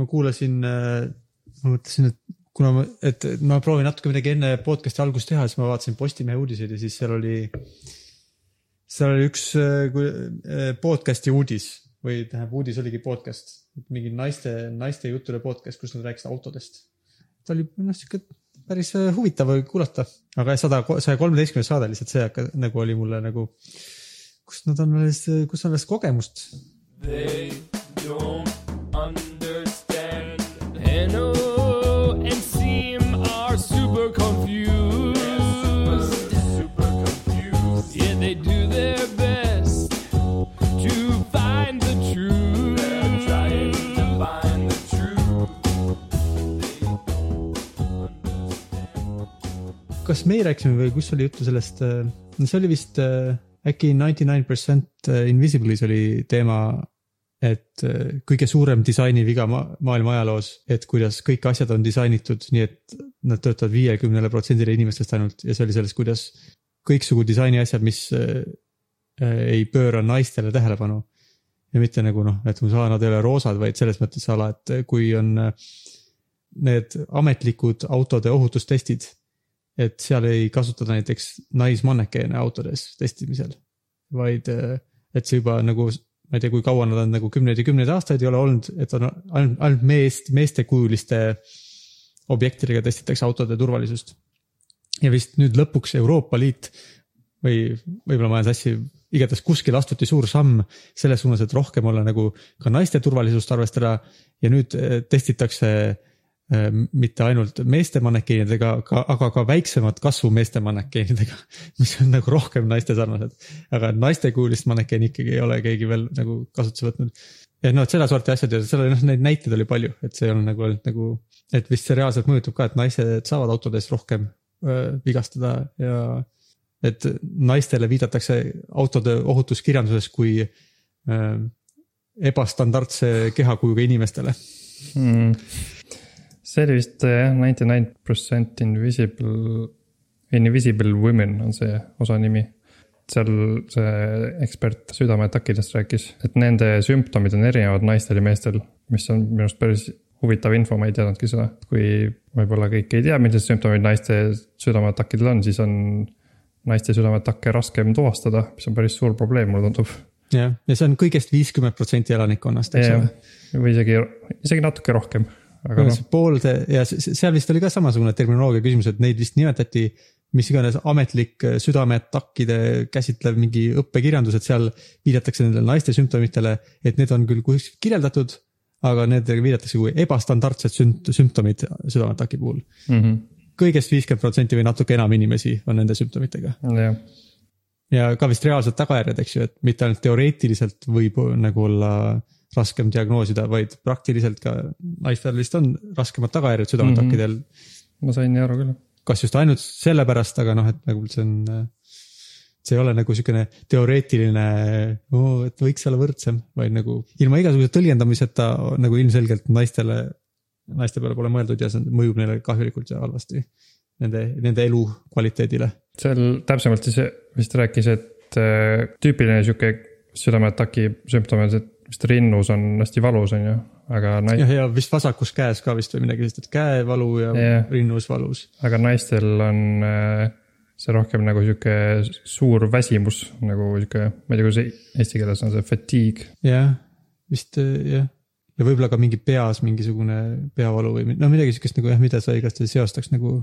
ma kuulasin äh,, ma mõtlesin, et kuna ma, et ma proovin natuke midagi enne podcast'i algust teha, siis ma vaatasin Postimehe uudiseid ja siis seal oli, seal oli üks äh, podcast'i uudis või tähendab, uudis oligi podcast, mingi naiste, naiste juttude podcast, kus nad rääkisid autodest. ta oli noh, sihuke päris äh, huvitav kuulata, aga sada, saja kolmeteistkümnes saade lihtsalt see hakka, nagu oli mulle nagu, kust nad on kus on alles kogemust. They don't understand kas meie rääkisime või kus oli juttu sellest, no see oli vist äh, äkki ninety nine percent äh, Invisible'is oli teema, et äh, kõige suurem disainiviga ma maailma ajaloos, et kuidas kõik asjad on disainitud nii, et nad töötavad viiekümnele protsendile inimestest ainult ja see oli sellest, kuidas kõiksugu disaini asjad, mis äh, ei pööra naistele tähelepanu. ja mitte nagu noh, et nad ei ole roosad, vaid selles mõttes ala, et kui on need ametlikud autode ohutustestid et seal ei kasutata näiteks naismannekeene autodes testimisel. vaid et see juba nagu, ma ei tea, kui kaua nad on nagu kümneid ja kümneid aastaid ei ole olnud, et on ainult, ainult meest, meestekujuliste objektidega testitakse autode turvalisust. ja vist nüüd lõpuks Euroopa Liit või võib-olla ma olen sassi, igatahes kuskil astuti suur samm selles suunas, et rohkem olla nagu ka naiste turvalisust arvestada ja nüüd eh, testitakse Äh, mitte ainult meeste mannekeenidega, aga, ka väiksemat kasvu meeste mannekeenidega, mis on nagu rohkem naiste sarnased. aga naistekuulist mannekeeni ikkagi ei ole keegi veel nagu kasutusse võtnud. ja noh, et sedasorti asjad ja seal noh, neid näiteid oli palju, et see on nagu olnud nagu, et vist see reaalselt mõjutab ka, et naised saavad autodes rohkem öö, vigastada ja et naistele viidatakse autode ohutuskirjanduses kui öö, ebastandardse kehakujuga inimestele mm see oli vist jah, ninety nine percent invisible, invisible women on see osa nimi. seal see ekspert südameatakkidest rääkis, et nende sümptomid on erinevad naistel ja meestel, mis on minu arust päris huvitav info, ma ei teadnudki seda. kui võib-olla kõik ei tea, millised sümptomid naiste südameatakkidel on, siis on naiste südameatakke raskem tuvastada, mis on päris suur probleem, mulle tundub. jah, ja see on kõigest viiskümmend protsenti elanikkonnast, eks ole. või isegi, isegi natuke rohkem aga noh. pool see ja seal vist oli ka samasugune terminoloogia küsimus, et neid vist nimetati mis iganes ametlik äh, südameatakkide käsitlev mingi õppekirjandus, et seal viidatakse nendele naiste sümptomitele, et need on küll kuskil kirjeldatud, aga nendega viidatakse kui ebastandardsed sümt-, sümptomid südameataki puhul mm -hmm.. kõigest viiskümmend protsenti või natuke enam inimesi on nende sümptomitega. ja ka vist reaalsed tagajärjed, eks ju, et mitte ainult teoreetiliselt võib nagu olla raskem diagnoosida, vaid praktiliselt ka naistel vist on raskemad tagajärjed südameatakkidel mm. -hmm. ma sain nii aru küll. kas just ainult sellepärast, aga noh, et nagu see on, see ei ole nagu sihukene teoreetiline oh,, et võiks olla võrdsem, vaid nagu ilma igasuguse tõlgendamiseta nagu ilmselgelt naistele, naiste peale pole mõeldud ja see mõjub neile kahjulikult ja halvasti. Nende, nende elukvaliteedile. seal täpsemalt siis vist rääkis, et äh, tüüpiline sihuke südameataki sümptom on see, et vist rinnus on hästi valus, on ju, aga nais-. jah, ja vist vasakus käes ka vist või midagi sellist, et käevalu ja yeah. rinnus valus. aga naistel on äh, see rohkem nagu sihuke suur väsimus nagu sihuke, ma ei tea, kuidas eesti keeles on see fatigue. jah, vist äh, jah ja võib-olla ka mingi peas mingisugune peavalu või no midagi sihukest nagu jah, mida sa igastahes seostaks nagu.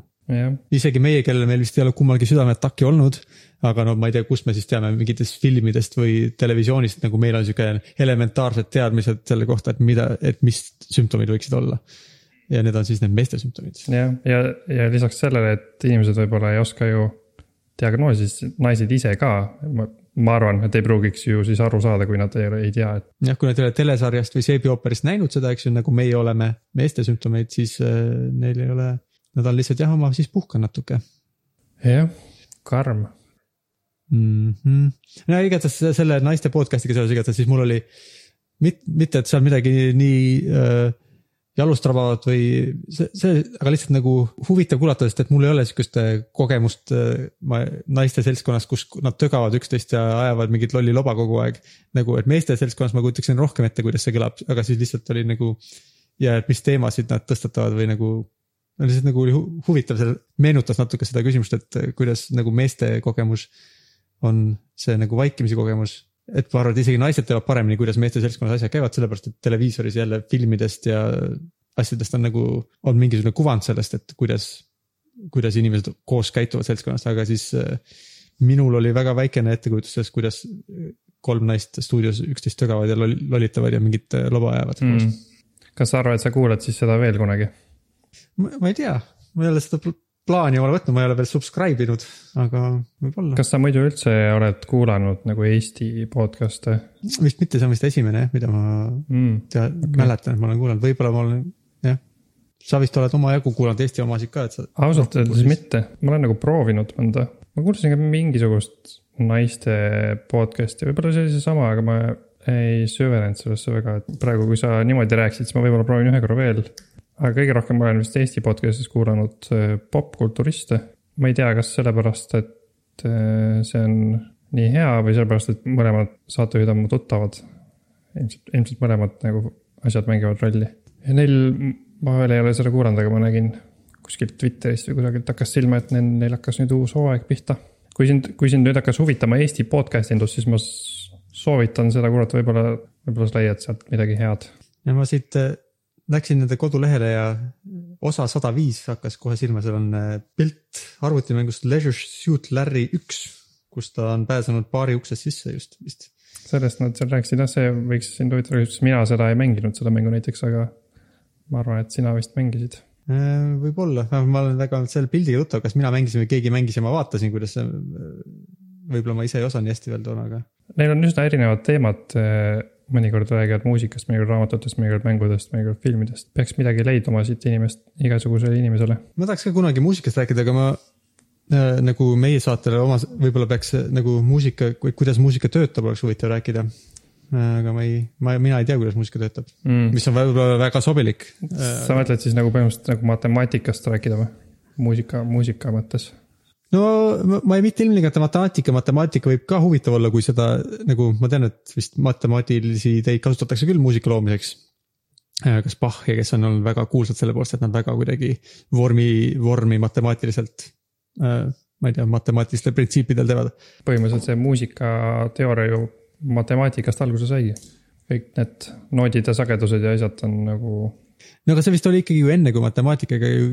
isegi meie, kellel meil vist ei ole kummalgi südameataki olnud, aga no ma ei tea, kust me siis teame mingitest filmidest või televisioonist, nagu meil on sihuke elementaarsed teadmised selle kohta, et mida, et mis sümptomid võiksid olla. ja need on siis need meeste sümptomid. jah, ja, ja, ja lisaks sellele, et inimesed võib-olla ei oska ju diagnoosi, siis naised ise ka ma arvan, et ei pruugiks ju siis aru saada, kui nad ei, ei tea, et. jah, kui nad ei ole telesarjast või seebiooperist näinud seda, eks ju, nagu meie oleme, meeste sümptomeid, siis äh, neil ei ole, nad on lihtsalt jah, ma siis puhkan natuke. jah, karm mm. -hmm. no igatahes selle naiste podcast'iga seoses igatahes siis mul oli mit, mitte, et seal midagi nii äh, jalustrabavat või see, see, aga lihtsalt nagu huvitav kuulata, sest et mul ei ole sihukest äh, kogemust äh, ma naiste seltskonnas, kus nad tögavad üksteist ja ajavad mingit lolli loba kogu aeg. nagu, et meeste seltskonnas ma kujutaksin rohkem ette, kuidas see kõlab, aga siis lihtsalt oli nagu ja et mis teemasid nad tõstatavad või nagu. no lihtsalt nagu oli hu huvitav, see meenutas natuke seda küsimust, et kuidas nagu meeste kogemus on see nagu vaikimise kogemus. Et ma arvan, et isegi naised teavad paremini, kuidas meeste seltskonnas asjad käivad, sellepärast et televiisoris jälle filmidest ja asjadest on nagu, on mingisugune kuvand sellest, et kuidas, kuidas inimesed koos käituvad seltskonnas, aga siis äh, minul oli väga väikene ettekujutus sellest, kuidas kolm naist stuudios üksteist tögavad ja lollitavad ja mingit äh, loba ajavad mm.. kas sa arvad, et sa kuulad siis seda veel kunagi? ma ei tea, ma ei ole seda plaani omale võtnud, ma ei ole veel subscribe inud, aga võib-olla. kas sa muidu üldse oled kuulanud nagu Eesti podcast'e? vist mitte, see on vist esimene jah, mida ma mm, tea, okay. mäletan, et ma olen kuulanud, võib-olla ma olen jah. sa vist oled omajagu kuulanud Eesti omasid ka, et sa. ausalt öeldes mitte, ma olen nagu proovinud mõnda, ma kuulsin ka mingisugust naiste podcast'i, võib-olla see oli seesama, aga ma ei süvenenud sellesse väga, et praegu, kui sa niimoodi rääkisid, siis ma võib-olla proovin ühe korra veel. Aga kõige rohkem olen vist Eesti podcast'is kuulanud äh, popkulturiste. ma ei tea, kas sellepärast, et äh, see on nii hea või sellepärast, et mõlemad saatejuhid on mu tuttavad. ilmselt, ilmselt mõlemad nagu asjad mängivad rolli. ja neil, ma veel ei ole seda kuulanud, aga ma nägin kuskilt Twitterist või kusagilt hakkas silma, et neil, neil hakkas nüüd uus hooaeg pihta kui sind, kui sind nüüd hakkas huvitama Eesti podcast indus, siis ma soovitan seda kuulata, võib-olla, võib-olla sa leiad sealt midagi head. ja ma siit äh, läksin nende kodulehele ja osa sada viis hakkas kohe silma, seal on äh, pilt arvutimängust Leisure Suit Larry üks, kus ta on pääsenud baari uksest sisse just vist. sellest nad seal rääkisid jah, see võiks sind huvitada, mina seda ei mänginud, seda mängu näiteks, aga ma arvan, et sina vist mängisid Äh, võib-olla, ma olen väga selle pildiga tuttav, kas mina mängisin või keegi mängis ja ma vaatasin, kuidas see. võib-olla ma ise ei osanud nii hästi veel toona, aga. Neil on üsna erinevad teemad. Äh, mõnikord räägivad muusikast, mõnikord raamatutest, mõnikord mängudest, mõnikord filmidest. peaks midagi leidma siit inimest, igasugusele inimesele. ma tahaks ka kunagi muusikast rääkida, aga ma äh, nagu meie saatele oma, võib-olla peaks nagu muusika, kuidas muusika töötab, oleks huvitav rääkida aga ma ei, ma, mina ei tea, kuidas muusika töötab mm., mis on võib-olla väga sobilik. sa mõtled siis nagu põhimõtteliselt nagu matemaatikast rääkida või? muusika, muusika mõttes? No ma ei, mitte ilmtingimata matemaatika, matemaatika võib ka huvitav olla, kui seda nagu ma tean, et vist matemaatilisi ideid kasutatakse küll muusika loomiseks. Äh, kas Bach ja kes on olnud väga kuulsad selle poolest, et nad väga kuidagi vormi, vormi matemaatiliselt äh, ma ei tea, matemaatilistel printsiipidel teevad. põhimõtteliselt see muusikateooria ju matemaatikast alguse saigi. kõik need noodid ja sagedused ja asjad on nagu. No aga see vist oli ikkagi ju enne, kui matemaatikaga ju,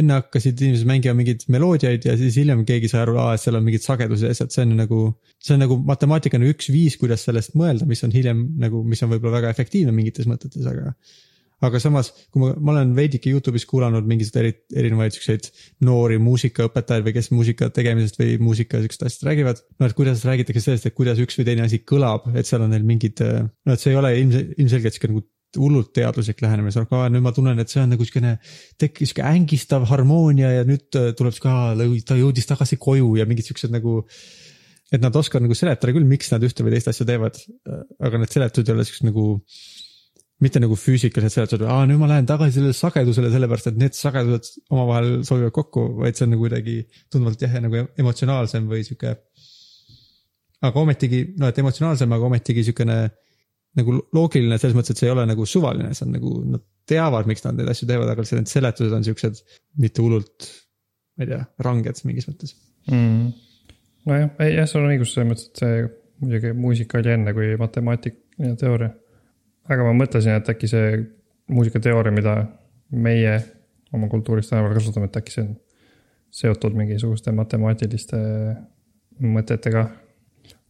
enne hakkasid inimesed mängima mingeid meloodiaid ja siis hiljem keegi sai aru, et seal on mingid sagedused ja asjad, see on nagu. see on nagu matemaatika on üks viis, kuidas sellest mõelda, mis on hiljem nagu, mis on võib-olla väga efektiivne mingites mõtetes, aga aga samas, kui ma, ma olen veidike Youtube'is kuulanud mingisuguseid eri, erinevaid siukseid noori muusikaõpetajaid või kes muusika tegemisest või muusika siukest asjast räägivad. no et kuidas räägitakse sellest, et kuidas üks või teine asi kõlab, et seal on neil mingid, no et see ei ole ilmse, ilmselgelt sihuke nagu hullult teaduslik lähenemine, sa oled, nüüd ma tunnen, et see on nagu siukene, tekkis sihuke ängistav harmoonia ja nüüd tuleb sihuke, ta jõudis tagasi koju ja mingid siuksed nagu et nad oskavad nagu seletada küll, miks nad ühte või teist asja teevad, aga need seletused ei ole siuksed nagu mitte nagu füüsikalised seletused, aa nüüd ma lähen tagasi sellele sagedusele, sellepärast et need sagedused omavahel sobivad kokku, vaid see on nagu kuidagi tunduvalt jah, nagu emotsionaalsem või sihuke. aga ometigi, noh, et emotsionaalsem, aga ometigi sihukene nagu loogiline selles mõttes, et see ei ole nagu suvaline, see on nagu, nad teavad, miks nad neid asju teevad, aga lihtsalt need seletused on siuksed mitte hullult, ma ei tea, ranged mingis mõttes. Mm.. nojah, ei jah, sul on õigus selles mõttes, et see muidugi muusika oli enne kui matemaatika ja teooria. Aga ma mõtlesin, et äkki see muusikateooria, mida meie oma kultuuris tänapäeval kasutame, et äkki see on seotud mingisuguste matemaatiliste mõtetega.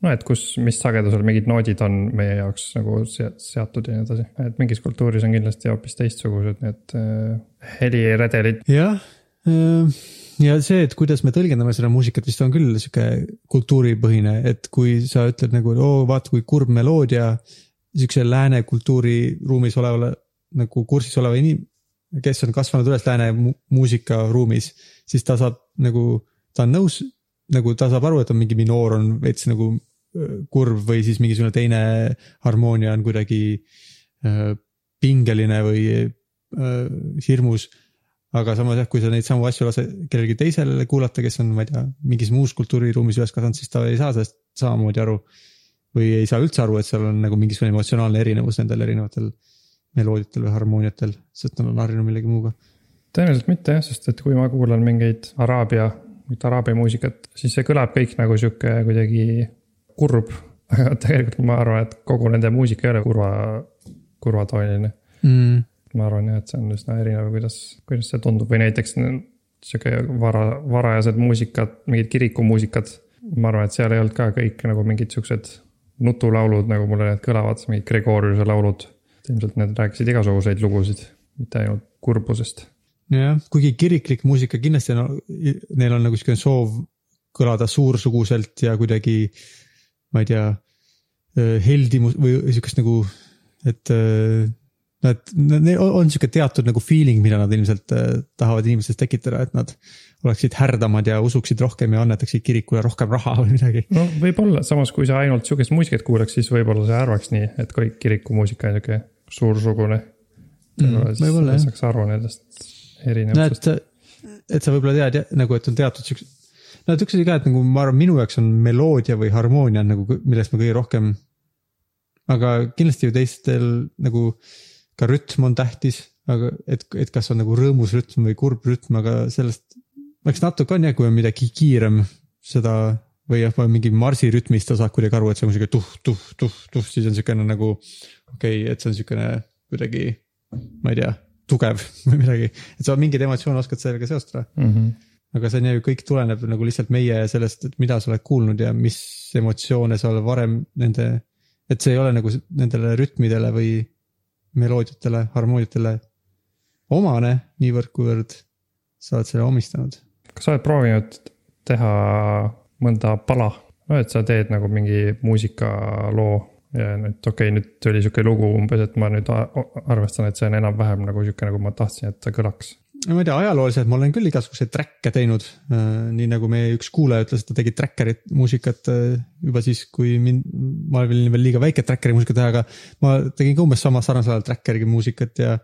No et kus, mis sagedusel mingid noodid on meie jaoks nagu seatud ja nii edasi, et mingis kultuuris on kindlasti hoopis teistsugused need äh, heliredelid. jah äh, ja see, et kuidas me tõlgendame seda muusikat, vist on küll sihuke kultuuripõhine, et kui sa ütled nagu, oo vaata kui kurb meloodia sihukese lääne kultuuriruumis olevale nagu kursis oleva inim-, kes on kasvanud üles lääne mu muusikaruumis, siis ta saab nagu, ta on nõus, nagu ta saab aru, et on mingi minoor on veits nagu kurv või siis mingisugune teine harmoonia on kuidagi pingeline või hirmus. aga samas jah, kui sa neid samu asju lased kellelegi teisele kuulata, kes on, ma ei tea, mingis muus kultuuriruumis üles kasvanud, siis ta ei saa sellest samamoodi aru või ei saa üldse aru, et seal on nagu mingisugune emotsionaalne erinevus nendel erinevatel meloodiatel või harmooniatel, sest nad on harjunud millegi muuga. tõenäoliselt mitte jah, sest et kui ma kuulan mingeid araabia, mingit araabia muusikat, siis see kõlab kõik nagu sihuke kuidagi kurb. aga tegelikult ma arvan, et kogu nende muusika ei ole kurva, kurvatooniline. Mm. ma arvan jah, et see on üsna erinev, kuidas, kuidas see tundub või näiteks sihuke vara, varajased muusikad, mingid kirikumuusikad. ma arvan, et seal ei olnud ka kõik nagu mingid siuksed nutulaulud, nagu mulle need kõlavad, mingid Gregoriuse laulud. ilmselt need rääkisid igasuguseid lugusid, mitte ainult kurbusest. jah, kuigi kiriklik muusika kindlasti on, neil on nagu siukene soov kõlada suursuguselt ja kuidagi, ma ei tea, heldimus või siukest nagu, et äh, no et neil on sihuke teatud nagu feeling, mida nad ilmselt äh, tahavad inimestes tekitada, et nad oleksid härdamad ja usuksid rohkem ja annetaksid kirikule rohkem raha või midagi. no võib-olla, samas kui sa ainult sihukest muusikat kuulaks, siis võib-olla sa ei arvaks nii, et kõik kirikumuusika on sihuke suursugune. Mm, võib-olla jah, saaks aru nendest no erinevustest. et, et sa võib-olla tead nagu, et on teatud siuksed, no et üks asi ka, et nagu ma arvan, minu jaoks on meloodia või harmoonia on nagu, millest ma kõige rohkem. aga kindlasti ju teistel nagu ka rütm on tähtis, aga et, et kas on nagu rõõmus rütm või kurb rütm, aga sellest, eks natuke on jah, kui on midagi kiirem, seda või jah, mingi marsirütmist sa saad kuidagi aru, et see on sihuke tuh, tuh, tuh, tuh, siis on siukene nagu okei okay,, et see on siukene kuidagi, ma ei tea, tugev või midagi, et sa mingeid emotsioone oskad sellega seostada. Mm -hmm. aga see on ju kõik tuleneb nagu lihtsalt meie sellest, et mida sa oled kuulnud ja mis emotsioone sa oled varem nende, et see ei ole nagu nendele rütmidele või meloodiatele, harmooniatele omane niivõrd, kuivõrd sa oled selle omistanud. kas sa oled proovinud teha mõnda pala, et sa teed nagu mingi muusikaloo ja nüüd okei okay,, nüüd tuli sihuke lugu umbes, et ma nüüd arvestan, et see on enam-vähem nagu sihuke, nagu ma tahtsin, et ta kõlaks. ma ei tea, ajalooliselt ma olen küll igasuguseid track'e teinud, nii nagu meie üks kuulaja ütles, et ta tegi tracker'it muusikat äh, juba siis, kui mind, ma olin veel liiga väike tracker'i muusikat teha, aga ma tegin ka umbes sama sarnasel ajal tracker'i muusikat ja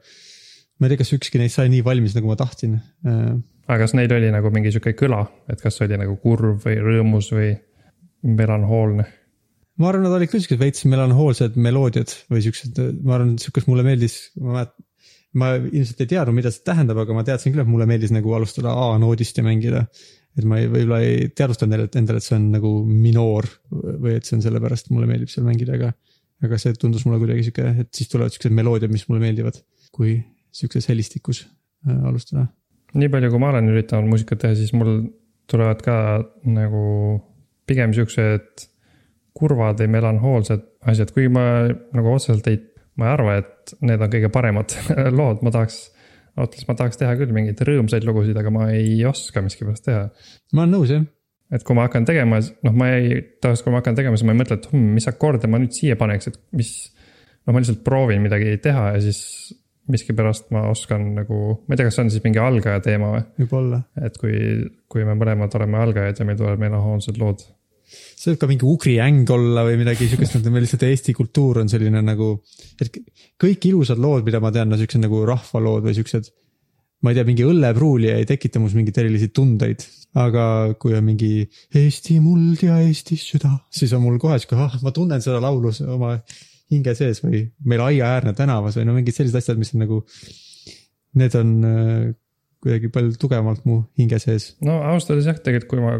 ma ei tea, kas ükski neist sai nii valmis, nagu ma tahtsin. aga kas neil oli nagu mingi sihuke kõla, et kas oli nagu kurb või rõõmus või melanhoolne? Ma arvan, nad olid küll siuksed veits melanhoolsed meloodiad või siuksed, ma arvan, siukest mulle meeldis, ma mäletan. ma ilmselt ei teadnud, mida see tähendab, aga ma teadsin küll, et mulle meeldis nagu alustada A-noodist ja mängida. et ma ei, võib-olla ei teadvustanud endale, et see on nagu minoor või et see on sellepärast, mulle meeldib seal mängida, aga. aga see tundus mulle kuidagi sihuke, et siis tulevad siuksed meloodiad, mis mulle meeldivad, kui siukses helistikus äh, alustada. nii palju, kui ma olen üritanud muusikat teha, siis mul tulevad ka nagu pigem siuksed kurvad või melanhoolsed asjad, kuigi ma nagu otseselt ei, ma ei arva, et need on kõige paremad lood, ma tahaks. ausalt öeldes ma tahaks teha küll mingeid rõõmsaid lugusid, aga ma ei oska miskipärast teha. ma olen nõus jah, et kui ma hakkan tegema, noh, ma ei, tavaliselt kui ma hakkan tegema, siis ma ei mõtle, et hmm, mis akorde ma nüüd siia paneks, et mis. noh, ma lihtsalt proovin midagi teha ja siis miskipärast ma oskan nagu, ma ei tea, kas see on siis mingi algaja teema või, võib-olla. et kui, kui me mõlemad oleme algajad ja meil tulevad melanhoolsed lood. See võib ka mingi ugri äng olla või midagi siukest, et meil lihtsalt Eesti kultuur on selline nagu, et kõik ilusad lood, mida ma tean, no siuksed nagu rahvalood või siuksed. ma ei tea, mingi õllepruuli ei tekita mus mingeid erilisi tundeid, aga kui on mingi Eesti muld ja Eesti süda, siis on mul kohe sihuke, ah, ma tunnen seda laulu oma hinge sees või meil aiaäärne tänavas või no mingid sellised asjad, mis on nagu. Need on äh, kuidagi palju tugevamalt mu hinge sees. no ausalt öeldes jah, tegelikult kui ma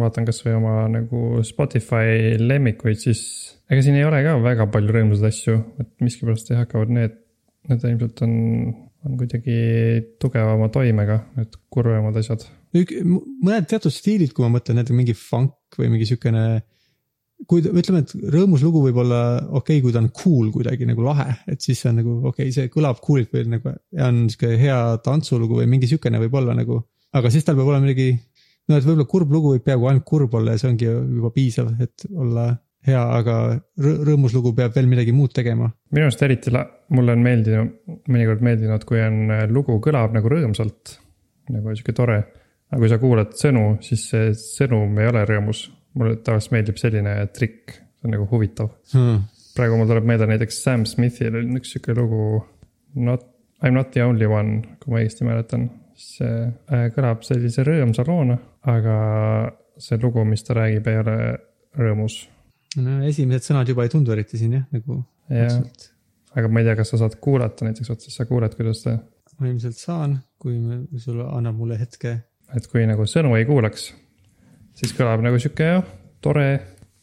vaatan kasvõi oma nagu Spotify lemmikuid, siis ega siin ei ole ka väga palju rõõmsaid asju, et miskipärast jah hakkavad need, need ilmselt on, on kuidagi tugevama toimega, need kurvemad asjad. mõned teatud stiilid, kui ma mõtlen näiteks mingi funk või mingi siukene. kui ütleme, et rõõmus lugu võib olla okei okay,, kui ta on cool kuidagi nagu lahe, et siis see on nagu okei okay,, see kõlab cool'ilt või nagu on sihuke hea tantsulugu või mingi siukene võib-olla nagu. aga siis tal peab olema midagi, no et võib-olla kurb lugu võib peaaegu ainult kurb olla ja see ongi juba piisav, et olla hea, aga rõ- rõõmus lugu peab veel midagi muud tegema. minu arust eriti mulle on meeldinud, mõnikord meeldinud, kui on äh, lugu kõlab nagu rõõmsalt. nagu sihuke tore. aga kui sa kuulad sõnu, siis see sõnum ei ole rõõmus. mulle tavaliselt meeldib selline trikk, see on nagu huvitav. Hmm. praegu mul tuleb meelde näiteks Sam Smithil oli üks sihuke lugu. Not, I m not the only one, kui ma õigesti mäletan. see äh, kõlab sellise rõõmsa loona, aga see lugu, mis ta räägib, ei ole rõõmus. no esimesed sõnad juba ei tundu eriti siin jah, nagu. jah, aga ma ei tea, kas sa saad kuulata näiteks otseselt, sa kuuled, kuidas ta. ma ilmselt saan, kui sul annab mulle hetke. et kui nagu sõnu ei kuulaks, siis kõlab nagu sihuke tore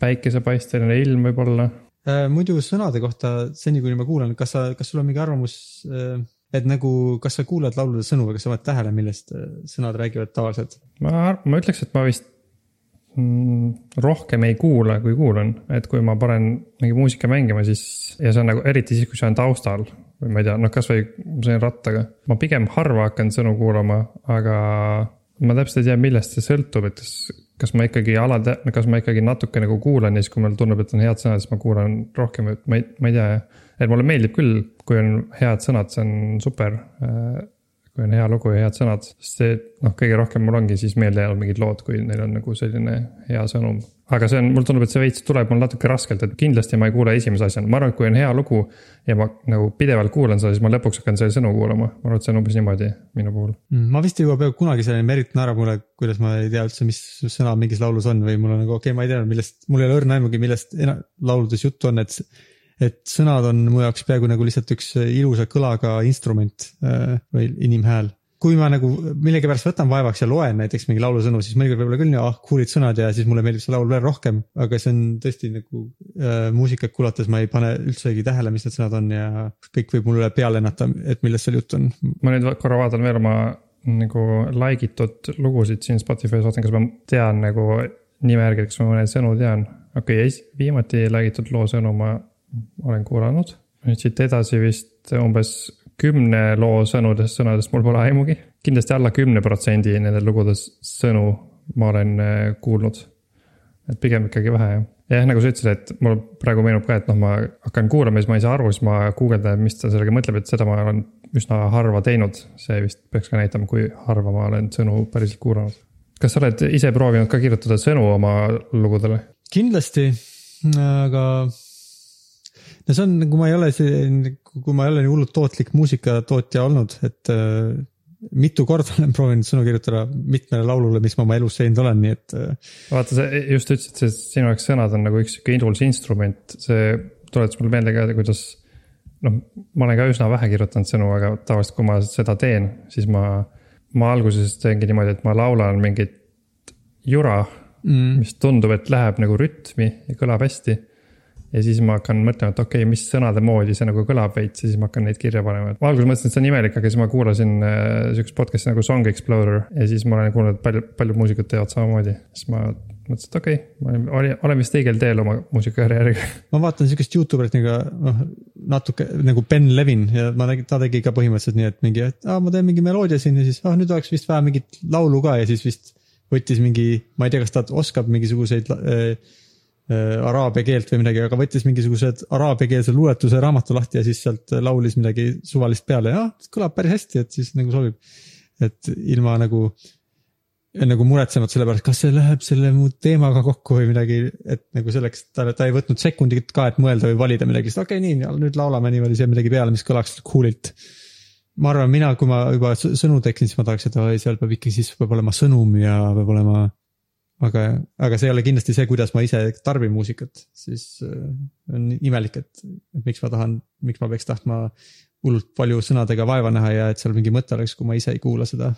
päikesepaisteline ilm võib-olla äh,. muidu sõnade kohta, seni kuni ma kuulan, kas sa, kas sul on mingi arvamus äh,, et nagu, kas sa kuulad laulude sõnu või kas sa paned tähele, millest äh, sõnad räägivad tavaliselt? ma, ma ütleks, et ma vist Mm, rohkem ei kuula, kui kuulan, et kui ma panen mingi muusika mängima, siis ja see on nagu eriti siis, kui see on taustal või ma ei tea, noh, kasvõi sõin rattaga. ma pigem harva hakkan sõnu kuulama, aga ma täpselt ei tea, millest see sõltub, et kas, kas ma ikkagi alati, kas ma ikkagi natuke nagu kuulan ja siis, kui mulle tundub, et on head sõnad, siis ma kuulan rohkem, et ma ei, ma ei tea. Et mulle meeldib küll, kui on head sõnad, see on super kui on hea lugu ja head sõnad, sest see noh, kõige rohkem mul ongi siis meelde jäänud mingid lood, kui neil on nagu selline hea sõnum. aga see on, mulle tundub, et see veits tuleb mul natuke raskelt, et kindlasti ma ei kuule esimese asjana, ma arvan, et kui on hea lugu. ja ma nagu pidevalt kuulan seda, siis ma lõpuks hakkan selle sõnu kuulama, ma arvan, et see on umbes niimoodi minu puhul. Mm, ma vist ei jõua peaaegu kunagi selleni, Merit naerab mulle, kuidas ma ei tea üldse, mis sõna mingis laulus on või mul on nagu okei okay,, ma ei tea, millest, mul ei ole õrna aimugi, millest lauludes juttu on, et et sõnad on mu jaoks peaaegu nagu lihtsalt üks ilusa kõlaga instrument äh, või inimhääl. kui ma nagu millegipärast võtan vaevaks ja loen näiteks mingi laulusõnu, siis mõnikord võib-olla küll, ah cool'id sõnad ja siis mulle meeldib see laul veel rohkem, aga see on tõesti nagu äh, muusikat kuulates ma ei pane üldsegi tähele, mis need sõnad on ja kõik võib mulle peale lennata, et millest seal jutt on. ma nüüd korra vaatan veel oma nagu like itud lugusid siin Spotify's, vaatan, kas ma tean nagu nime järgi, kas ma mõneid sõnu tean. okei okay,, viimati like itud loo sõnu ma olen kuulanud. nüüd siit edasi vist umbes kümne loo sõnudest, sõnadest mul pole aimugi. kindlasti alla kümne protsendi nendel lugudes sõnu ma olen äh, kuulnud. et pigem ikkagi vähe jah. ja jah, nagu sa ütlesid, et mul praegu meenub ka, et noh, ma hakkan kuulama, siis ma ei saa aru, siis ma guugeldan, mis ta sellega mõtleb, et seda ma olen üsna harva teinud. see vist peaks ka näitama, kui harva ma olen sõnu päriselt kuulanud. kas sa oled ise proovinud ka kirjutada sõnu oma lugudele? kindlasti, aga no see on, kui ma ei ole see, kui ma ei ole nii hullult tootlik muusikatootja olnud, et äh, mitu korda olen proovinud sõnu kirjutada mitmele laulule, mis ma oma elus teinud olen, nii et äh,. vaata, sa just ütlesid, et sinu jaoks sõnad on nagu üks sihuke ilus instrument, see tuletas mulle meelde ka, kuidas. noh, ma olen ka üsna vähe kirjutanud sõnu, aga tavaliselt, kui ma seda teen, siis ma, ma alguses teengi niimoodi, et ma laulan mingit jura mm., mis tundub, et läheb nagu rütmi ja kõlab hästi ja siis ma hakkan mõtlema, et okei okay,, mis sõnade moodi see nagu kõlab veits ja siis ma hakkan neid kirja panema, et ma alguses mõtlesin, et see on imelik, aga siis ma kuulasin äh, sihukest podcast'i nagu Song Explorer. ja siis ma olen kuulnud, et palju, paljud muusikud teevad samamoodi, siis ma mõtlesin, et okei okay,, ma olen, olen vist õigel teel oma muusikakarjääriga. ma vaatan sihukest Youtuberit nagu noh, natuke nagu Ben Levin ja ma nägin, ta tegi ka põhimõtteliselt nii, et mingi, et aa, ma teen mingi meloodia siin ja siis ah nüüd oleks vist vaja mingit laulu ka ja siis vist võttis mingi, ma ei tea, kas ta oskab mingisuguseid Äh, araabia keelt või midagi, aga võttis mingisugused araabiakeelse luuletuse raamatu lahti ja siis sealt laulis midagi suvalist peale. Ja kõlab päris hästi, et siis nagu sobib. et ilma nagu, nagu muretsemata selle pärast, kas see läheb selle mu teemaga kokku või midagi, et nagu selleks ta, ta ei võtnud sekundit ka, et mõelda või valida midagi, sest okei okay,, nii, nüüd laulame niimoodi siia midagi peale, mis kõlaks cool'ilt. Ma arvan, mina, kui ma juba sõnu teeksin, siis ma tahaks, et seal peab ikkagi, siis peab olema sõnum ja peab olema aga, aga see ei ole kindlasti see, kuidas ma ise tarbin muusikat, siis äh, on imelik, et, et miks ma tahan, miks ma peaks tahtma hullult palju sõnadega vaeva näha ja et seal mingi mõte oleks, kui ma ise ei kuula seda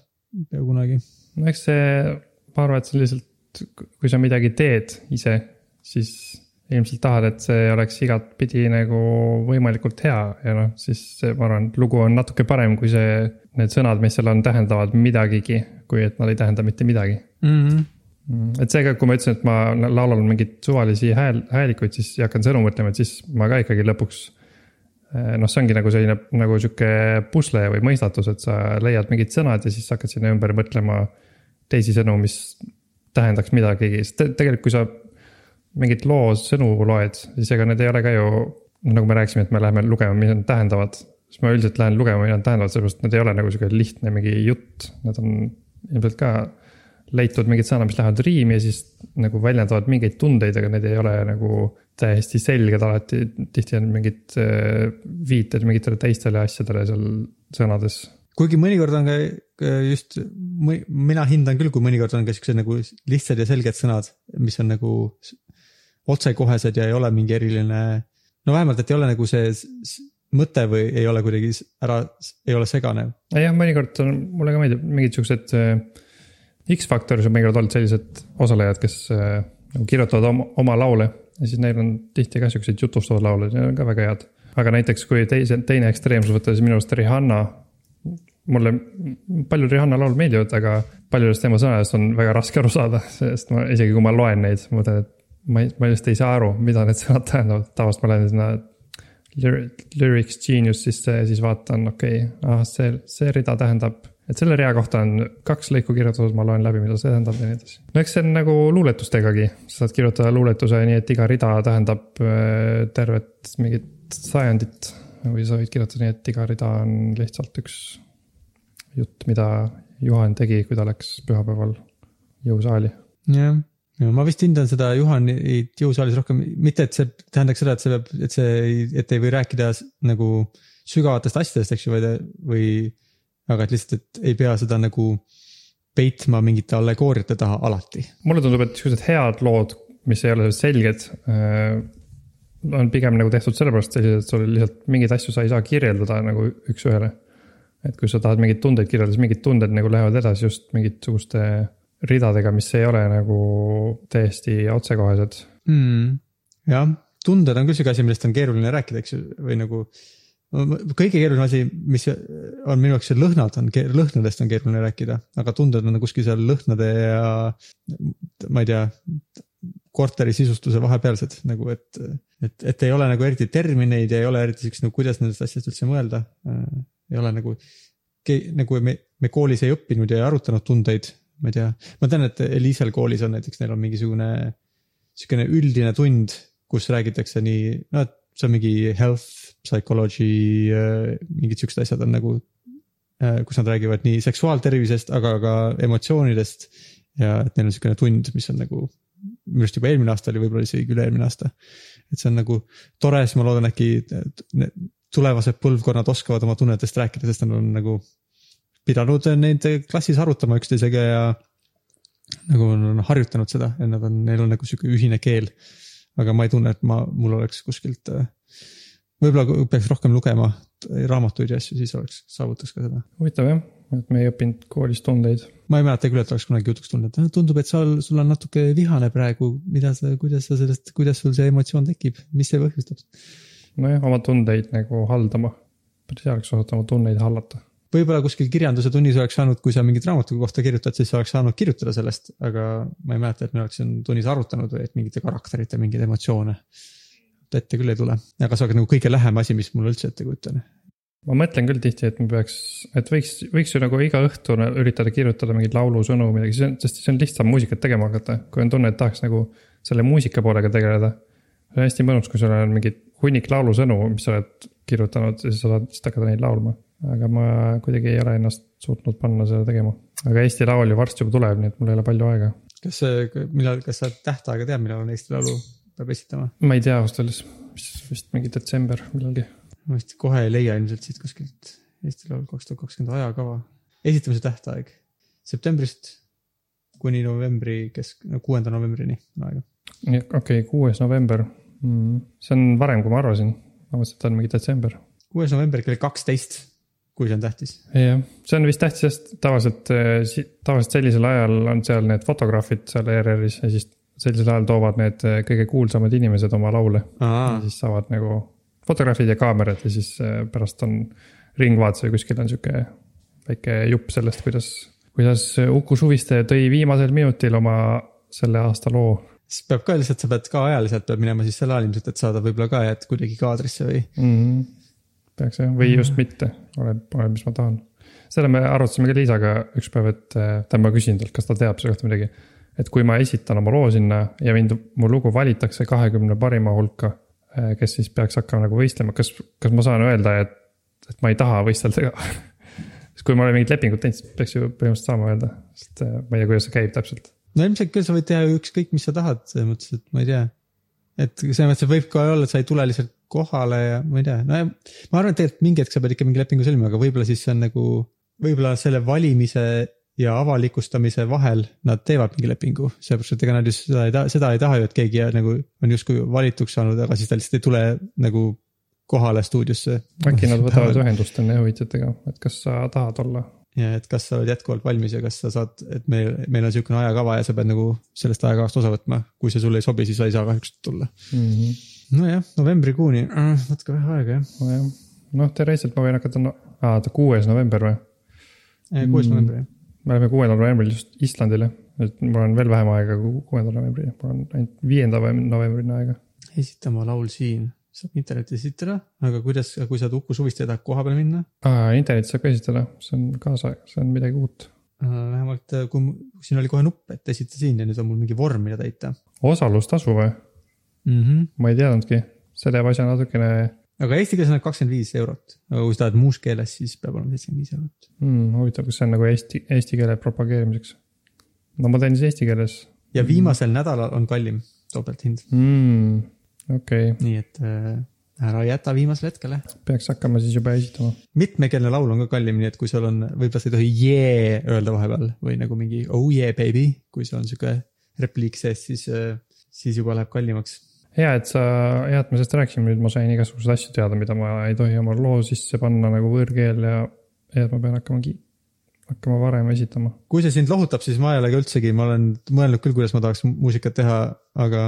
peaaegu kunagi. no eks see, ma arvan, et see lihtsalt, kui sa midagi teed ise, siis ilmselt tahad, et see oleks igatpidi nagu võimalikult hea ja noh, siis ma arvan, et lugu on natuke parem, kui see, need sõnad, mis seal on, tähendavad midagigi, kui et nad ei tähenda mitte midagi mm. -hmm Mm, et seega, kui ma ütlesin, et ma laulan mingeid suvalisi hääl, häälikuid, siis ja hakkan sõnu mõtlema, et siis ma ka ikkagi lõpuks. Eh, noh, see ongi nagu selline nagu sihuke pusle või mõistatus, et sa leiad mingid sõnad ja siis hakkad sinna ümber mõtlema teisi sõnu, mis tähendaks midagigi, sest tegelikult, kui sa mingit loo sõnu loed, siis ega need ei ole ka ju. noh, nagu me rääkisime, et me läheme lugema, mis nad tähendavad, siis ma üldiselt lähen lugema, mida nad tähendavad, sellepärast et need ei ole nagu sihuke lihtne mingi jutt, need on ilmselt ka leitud mingid sõnad, mis lähevad riimi ja siis nagu väljendavad mingeid tundeid, aga need ei ole nagu täiesti selged alati. tihti on mingid äh, viited mingitele teistele asjadele seal sõnades. kuigi mõnikord on ka just, mina hindan küll, kui mõnikord on ka siuksed nagu lihtsad ja selged sõnad, mis on nagu otsekohesed ja ei ole mingi eriline. no vähemalt, et ei ole nagu see mõte või ei ole kuidagi ära, ei ole segane? jah, mõnikord on, mulle ka meeldib mingid siuksed äh, X-Factoris on mõnikord olnud sellised osalejad, kes äh, nagu kirjutavad oma, oma laule ja siis neil on tihti ka siukseid jutustavad laule, need on ka väga head. aga näiteks kui teise, teine ekstreemsus võtta, siis minu arust Rihanna. mulle paljud Rihanna laulud meeldivad, aga paljudest tema sõnadest on väga raske aru saada, sest ma isegi kui ma loen neid, ma mõtlen, et ma ma lihtsalt ei saa aru, mida need sõnad tähendavad, tavaliselt ma lähen sinna lyri- lyrics genius sisse ja siis vaatan, okei okay,, ah see, see rida tähendab, et selle rea kohta on kaks lõiku kirjutatud, ma loen läbi, mida see tähendab ja nii edasi. no eks see on nagu luuletustegagi, sa saad kirjutada luuletuse nii, et iga rida tähendab äh, tervet mingit sajandit. või sa võid kirjutada nii, et iga rida on lihtsalt üks jutt, mida Juhan tegi, kui ta läks pühapäeval jõusaali. jah, ja ma vist hindan seda Juhanit jõusaalis rohkem, mitte et see tähendaks seda, et see peab, et see, et ei või rääkida nagu sügavatest asjadest, eks ju, vaid, või aga et lihtsalt, et ei pea seda nagu peitma mingite allegooriate taha alati. mulle tundub, et siuksed head lood, mis ei ole selged, on pigem nagu tehtud sellepärast sellised, et sul lihtsalt mingeid asju sa ei saa kirjeldada nagu üks-ühele. et kui sa tahad mingeid tundeid kirjeldada, siis mingid tunded nagu lähevad edasi just mingisuguste ridadega, mis ei ole nagu täiesti otsekohesed. mm.. jah, tunded on küll sihuke asi, millest on keeruline rääkida, eks ju, või nagu kõige keerulisem asi, mis on minu jaoks lõhnad on, lõhnadest on keeruline rääkida, aga tunded on kuskil seal lõhnade ja ma ei tea, korteri sisustuse vahepealsed nagu, et, et, et ei ole nagu eriti termineid ja ei ole eriti siukest nagu, kuidas nendest asjadest üldse mõelda. ei ole nagu, nagu me, me koolis ei õppinud ja ei arutanud tundeid, ma ei tea, ma tean, et Eliisel koolis on näiteks, neil on mingisugune sihukene üldine tund, kus räägitakse nii, no et see on mingi health, psychology, mingid siuksed asjad on nagu, kus nad räägivad nii seksuaaltervisest, aga ka emotsioonidest. ja et neil on sihukene tund, mis on nagu minu arust juba eelmine aasta oli, võib-olla isegi üle-eelmine aasta. et see on nagu tore, siis ma loodan äkki tulevased põlvkonnad oskavad oma tunnetest rääkida, sest nad on nagu pidanud neid klassis arutama üksteisega ja nagu on harjutanud seda ja nad on, neil on nagu sihuke ühine keel. Aga ma ei tunne, et ma, mul oleks kuskilt, võib-olla peaks rohkem lugema raamatuid ja asju, siis oleks, saavutaks ka seda. huvitav jah, et me ei õppinud koolis tundeid. ma ei mäleta küll, et oleks kunagi jutuks tulnud, et tundub, et sa, sul on natuke vihane praegu, mida sa, kuidas sa sellest, kuidas sul see emotsioon tekib, mis see põhjustab? nojah, oma tundeid nagu haldama. päris hea oleks osata oma tunneid hallata. Võib-olla kuskil kirjanduse tunnis oleks saanud, kui sa mingit raamatu kohta kirjutad, siis oleks saanud kirjutada sellest, aga ma ei mäleta, et me oleks siin tunnis arutanud või et mingite karakterite mingeid emotsioone. ette küll ei tule, aga see on nagu kõige lähem asi, mis mulle üldse ette kujutan. ma mõtlen küll tihti, et me peaks, et võiks, võiks ju nagu iga õhtu üritada kirjutada mingeid laulusõnu midagi, sest see on lihtsam muusikat tegema hakata, kui on tunne, et tahaks nagu selle muusika poolega tegeleda. see on hästi mõnus, kui sul on mingi hunnik laulusõnu, mis sa oled kirjutanud ja siis sa saad lihtsalt hakata neid laulma. Aga ma kuidagi ei ole ennast suutnud panna seda tegema. aga Eesti Laul ju varsti juba tuleb, nii et mul ei ole palju aega. kas millal, kas sa tähtaega tead, millal on Eesti Laulu peab esitama? ma ei tea ausalt öeldes, vist mingi detsember millalgi. ma vist kohe ei leia ilmselt siit kuskilt Eesti Laul kaks tuhat kakskümmend ajakava. esitamise tähtaeg septembrist kuni novembri kesk, no kuuenda novembrini on aega. okei okay,, kuues november mm,. see on varem, kui ma arvasin. ma mõtlesin, et ta on mingi detsember. kuues november kell kaksteist, kui see on tähtis. jah, see on vist tähtis, sest tavaliselt, tavaliselt sellisel ajal on seal need fotograafid seal ERR-is ja siis sellisel ajal toovad need äh, kõige kuulsamad inimesed oma laule. ja siis saavad nagu fotograafid ja kaamerad ja siis äh, pärast on Ringvaates või kuskil on sihuke väike jupp sellest, kuidas, kuidas Uku Suviste tõi viimasel minutil oma selle aasta loo siis peab ka lihtsalt, sa pead ka ajaliselt peab minema siis sel ajal ilmselt, et saada võib-olla ka, et kuidagi kaadrisse või. mm. -hmm. Peaks jah, või just mitte, oleneb, oleneb, mis ma tahan. seda me arutasime ka Liisaga üks päev, et tähendab, ma küsin talt, kas ta teab selle kohta midagi. et kui ma esitan oma loo sinna ja mind, mu lugu valitakse kahekümne parima hulka, kes siis peaks hakkama nagu võistlema, kas, kas ma saan öelda, et, et ma ei taha võistelda ka sest kui ma olen mingit lepingut teinud, siis peaks ju põhimõtteliselt saama öelda, sest äh, ma ei tea, kuidas see käib täpselt no ilmselt küll sa võid teha ükskõik, mis sa tahad, selles mõttes, et ma ei tea. et selles mõttes, võib ka olla, et sa ei tule lihtsalt kohale ja ma ei tea, no ja ma arvan, et tegelikult mingi hetk sa pead ikka mingi lepingu sõlmima, aga võib-olla siis see on nagu, võib-olla selle valimise ja avalikustamise vahel nad teevad mingi lepingu, sellepärast et ega nad ju seda ei taha, seda ei taha ju, et keegi nagu on justkui valituks saanud, aga siis ta lihtsalt ei tule nagu kohale stuudiosse. äkki nad võtavad ühendust enne õhuheitjatega, et kas sa tahad olla ja et kas sa oled jätkuvalt valmis ja kas sa saad, et meil, meil on niisugune ajakava ja sa pead nagu sellest ajakavast osa võtma. kui see sulle ei sobi, siis sa ei saa kahjuks tulla. mm? -hmm. nojah, novembrikuuni, natuke vähe aega jah. nojah, noh, teoreetiliselt ma võin hakata no,, aa, oota, kuues november või? kuues Mm. november jah. me läheme kuuendal novembril just Islandile, et mul on veel vähem aega kui kuuendal novembril, mul on ainult viienda novembrini aega. esita oma laul siin, saab internetis esitada, aga kuidas, kui sa Uku Suviste tahad koha peale minna aa, internetis saab ka esitada, see on kaasa, see on midagi uut. äh,, vähemalt äh, kui siin oli kohe nupp, et esita siin ja nüüd on mul mingi vorm, mida täita osalustasu või? mm. -hmm. ma ei teadnudki, see teeb asja natukene aga eesti keeles on kakskümmend viis eurot, aga kui sa tahad muus keeles, siis peab olema seitsekümmend viis eurot. hmm,, huvitav, kas see on nagu eesti, eesti keele propageerimiseks? no ma teen siis eesti keeles ja viimasel nädalal on kallim topelthind, mm,. okei okay., nii et äh, ära jäta viimasele hetkele. peaks hakkama siis juba esitama. mitmekeelne laul on ka kallim, nii et kui sul on, võib-olla sa ei tohi yeah öelda vahepeal või nagu mingi oh yeah baby, kui sul on sihuke repliik sees, siis, siis juba läheb kallimaks. hea, et sa, hea, et me sellest rääkisime, nüüd ma sain igasuguseid asju teada, mida ma ei tohi oma loo sisse panna nagu võõrkeel ja, ja et ma pean hakkama, hakkama varem esitama. kui see sind lohutab, siis ma ei ole ka üldsegi, ma olen mõelnud küll, kuidas ma tahaks muusikat teha, aga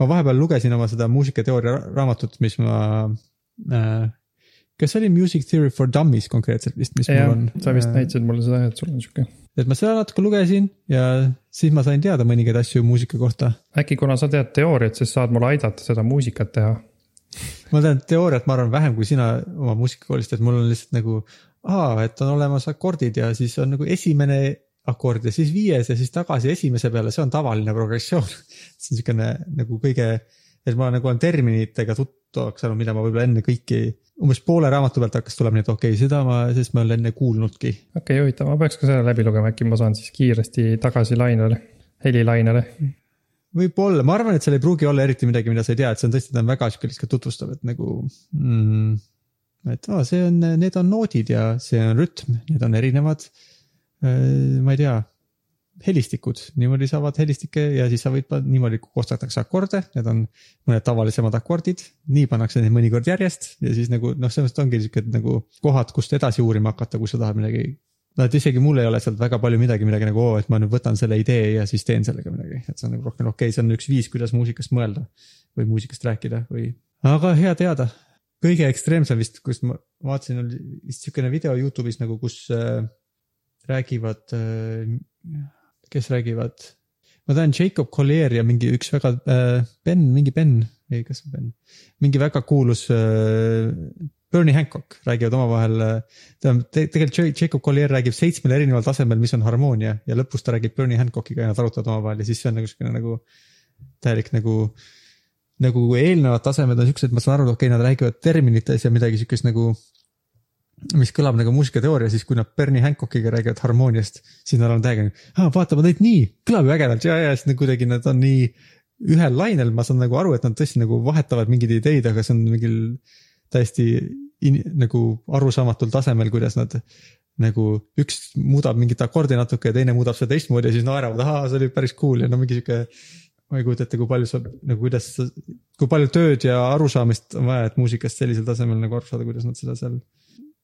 ma vahepeal lugesin oma seda muusikateooria ra- raamatut, mis ma äh,. Kas see oli Music Theory for Dummies konkreetselt vist, mis jah mul on, sa vist näitasid mulle seda, et sul on sihuke. et ma seda natuke lugesin ja siis ma sain teada mõningaid asju muusika kohta. äkki kuna sa tead teooriat, siis saad mulle aidata seda muusikat teha. ma tean teooriat, ma arvan vähem kui sina oma muusikakoolist, et mul on lihtsalt nagu, aa, et on olemas akordid ja siis on nagu esimene akord ja siis viies ja siis tagasi esimese peale, see on tavaline progressioon. see on niisugune nagu kõige, et ma nagu olen terminitega tuttavaks saanud, mida ma võib-olla enne kõiki, umbes poole raamatu pealt hakkas tulema, nii et okei okay,, seda ma, sellest ma olen enne kuulnudki. okei okay,, huvitav, ma peaks ka selle läbi lugema, äkki ma saan siis kiiresti tagasi lainele, helilainele. võib-olla, ma arvan, et seal ei pruugi olla eriti midagi, mida sa ei tea, et see on tõesti, ta on väga sihuke lihtsalt tutvustav, et nagu mm,. et aa, see on, need on noodid ja see on rütm, need on erinevad. ma ei tea, helistikud, niimoodi saavad helistikke ja siis sa võid niimoodi koostatakse akorde, need on mõned tavalisemad akordid, nii pannakse neid mõnikord järjest ja siis nagu noh, selles mõttes ongi siuke nagu kohad, kust edasi uurima hakata, kui sa tahad midagi no et isegi mul ei ole sealt väga palju midagi, midagi nagu oo, et ma nüüd võtan selle idee ja siis teen sellega midagi, et see on nagu rohkem okei okay,, see on üks viis, kuidas muusikast mõelda või muusikast rääkida või. aga hea teada, kõige ekstreemsem vist, kus ma vaatasin, oli vist siukene video Youtube'is nagu, kus äh, räägivad äh,, kes räägivad. ma tean Jacob Collier ja mingi üks väga äh, Ben, mingi Ben, ei, kas on Ben, mingi väga kuulus äh, Bernie Hancock räägivad omavahel, tähendab te, tegelikult Jacob Collier räägib seitsmel erineval tasemel, mis on harmoonia ja lõpus ta räägib Bernie Hancockiga ja nad arutavad omavahel ja siis see on nagu siukene nagu täielik nagu nagu eelnevad tasemed on siuksed, ma saan aru, et okei okay,, nad räägivad terminites ja midagi siukest nagu mis kõlab nagu muusikateooria, siis kui nad Bernie Hancockiga räägivad harmooniast, siis nad on täiega, vaata ma tegin nii, kõlab ju ägedalt ja, ja siis nagu kuidagi nad on nii ühel lainel, ma saan nagu aru, et nad tõesti nagu vahetavad mingeid ideid, aga see on mingil täiesti in, nagu arusaamatul tasemel, kuidas nad nagu üks muudab mingit akordi natuke ja teine muudab seda teistmoodi ja siis naeravad, ahaa, see oli päris cool ja no mingi sihuke. ma ei kujuta ette, kui palju saab nagu kuidas, kui palju tööd ja arusaamist on vaja, et muusikast sellisel tasemel nagu aru saada, kuidas nad seda seal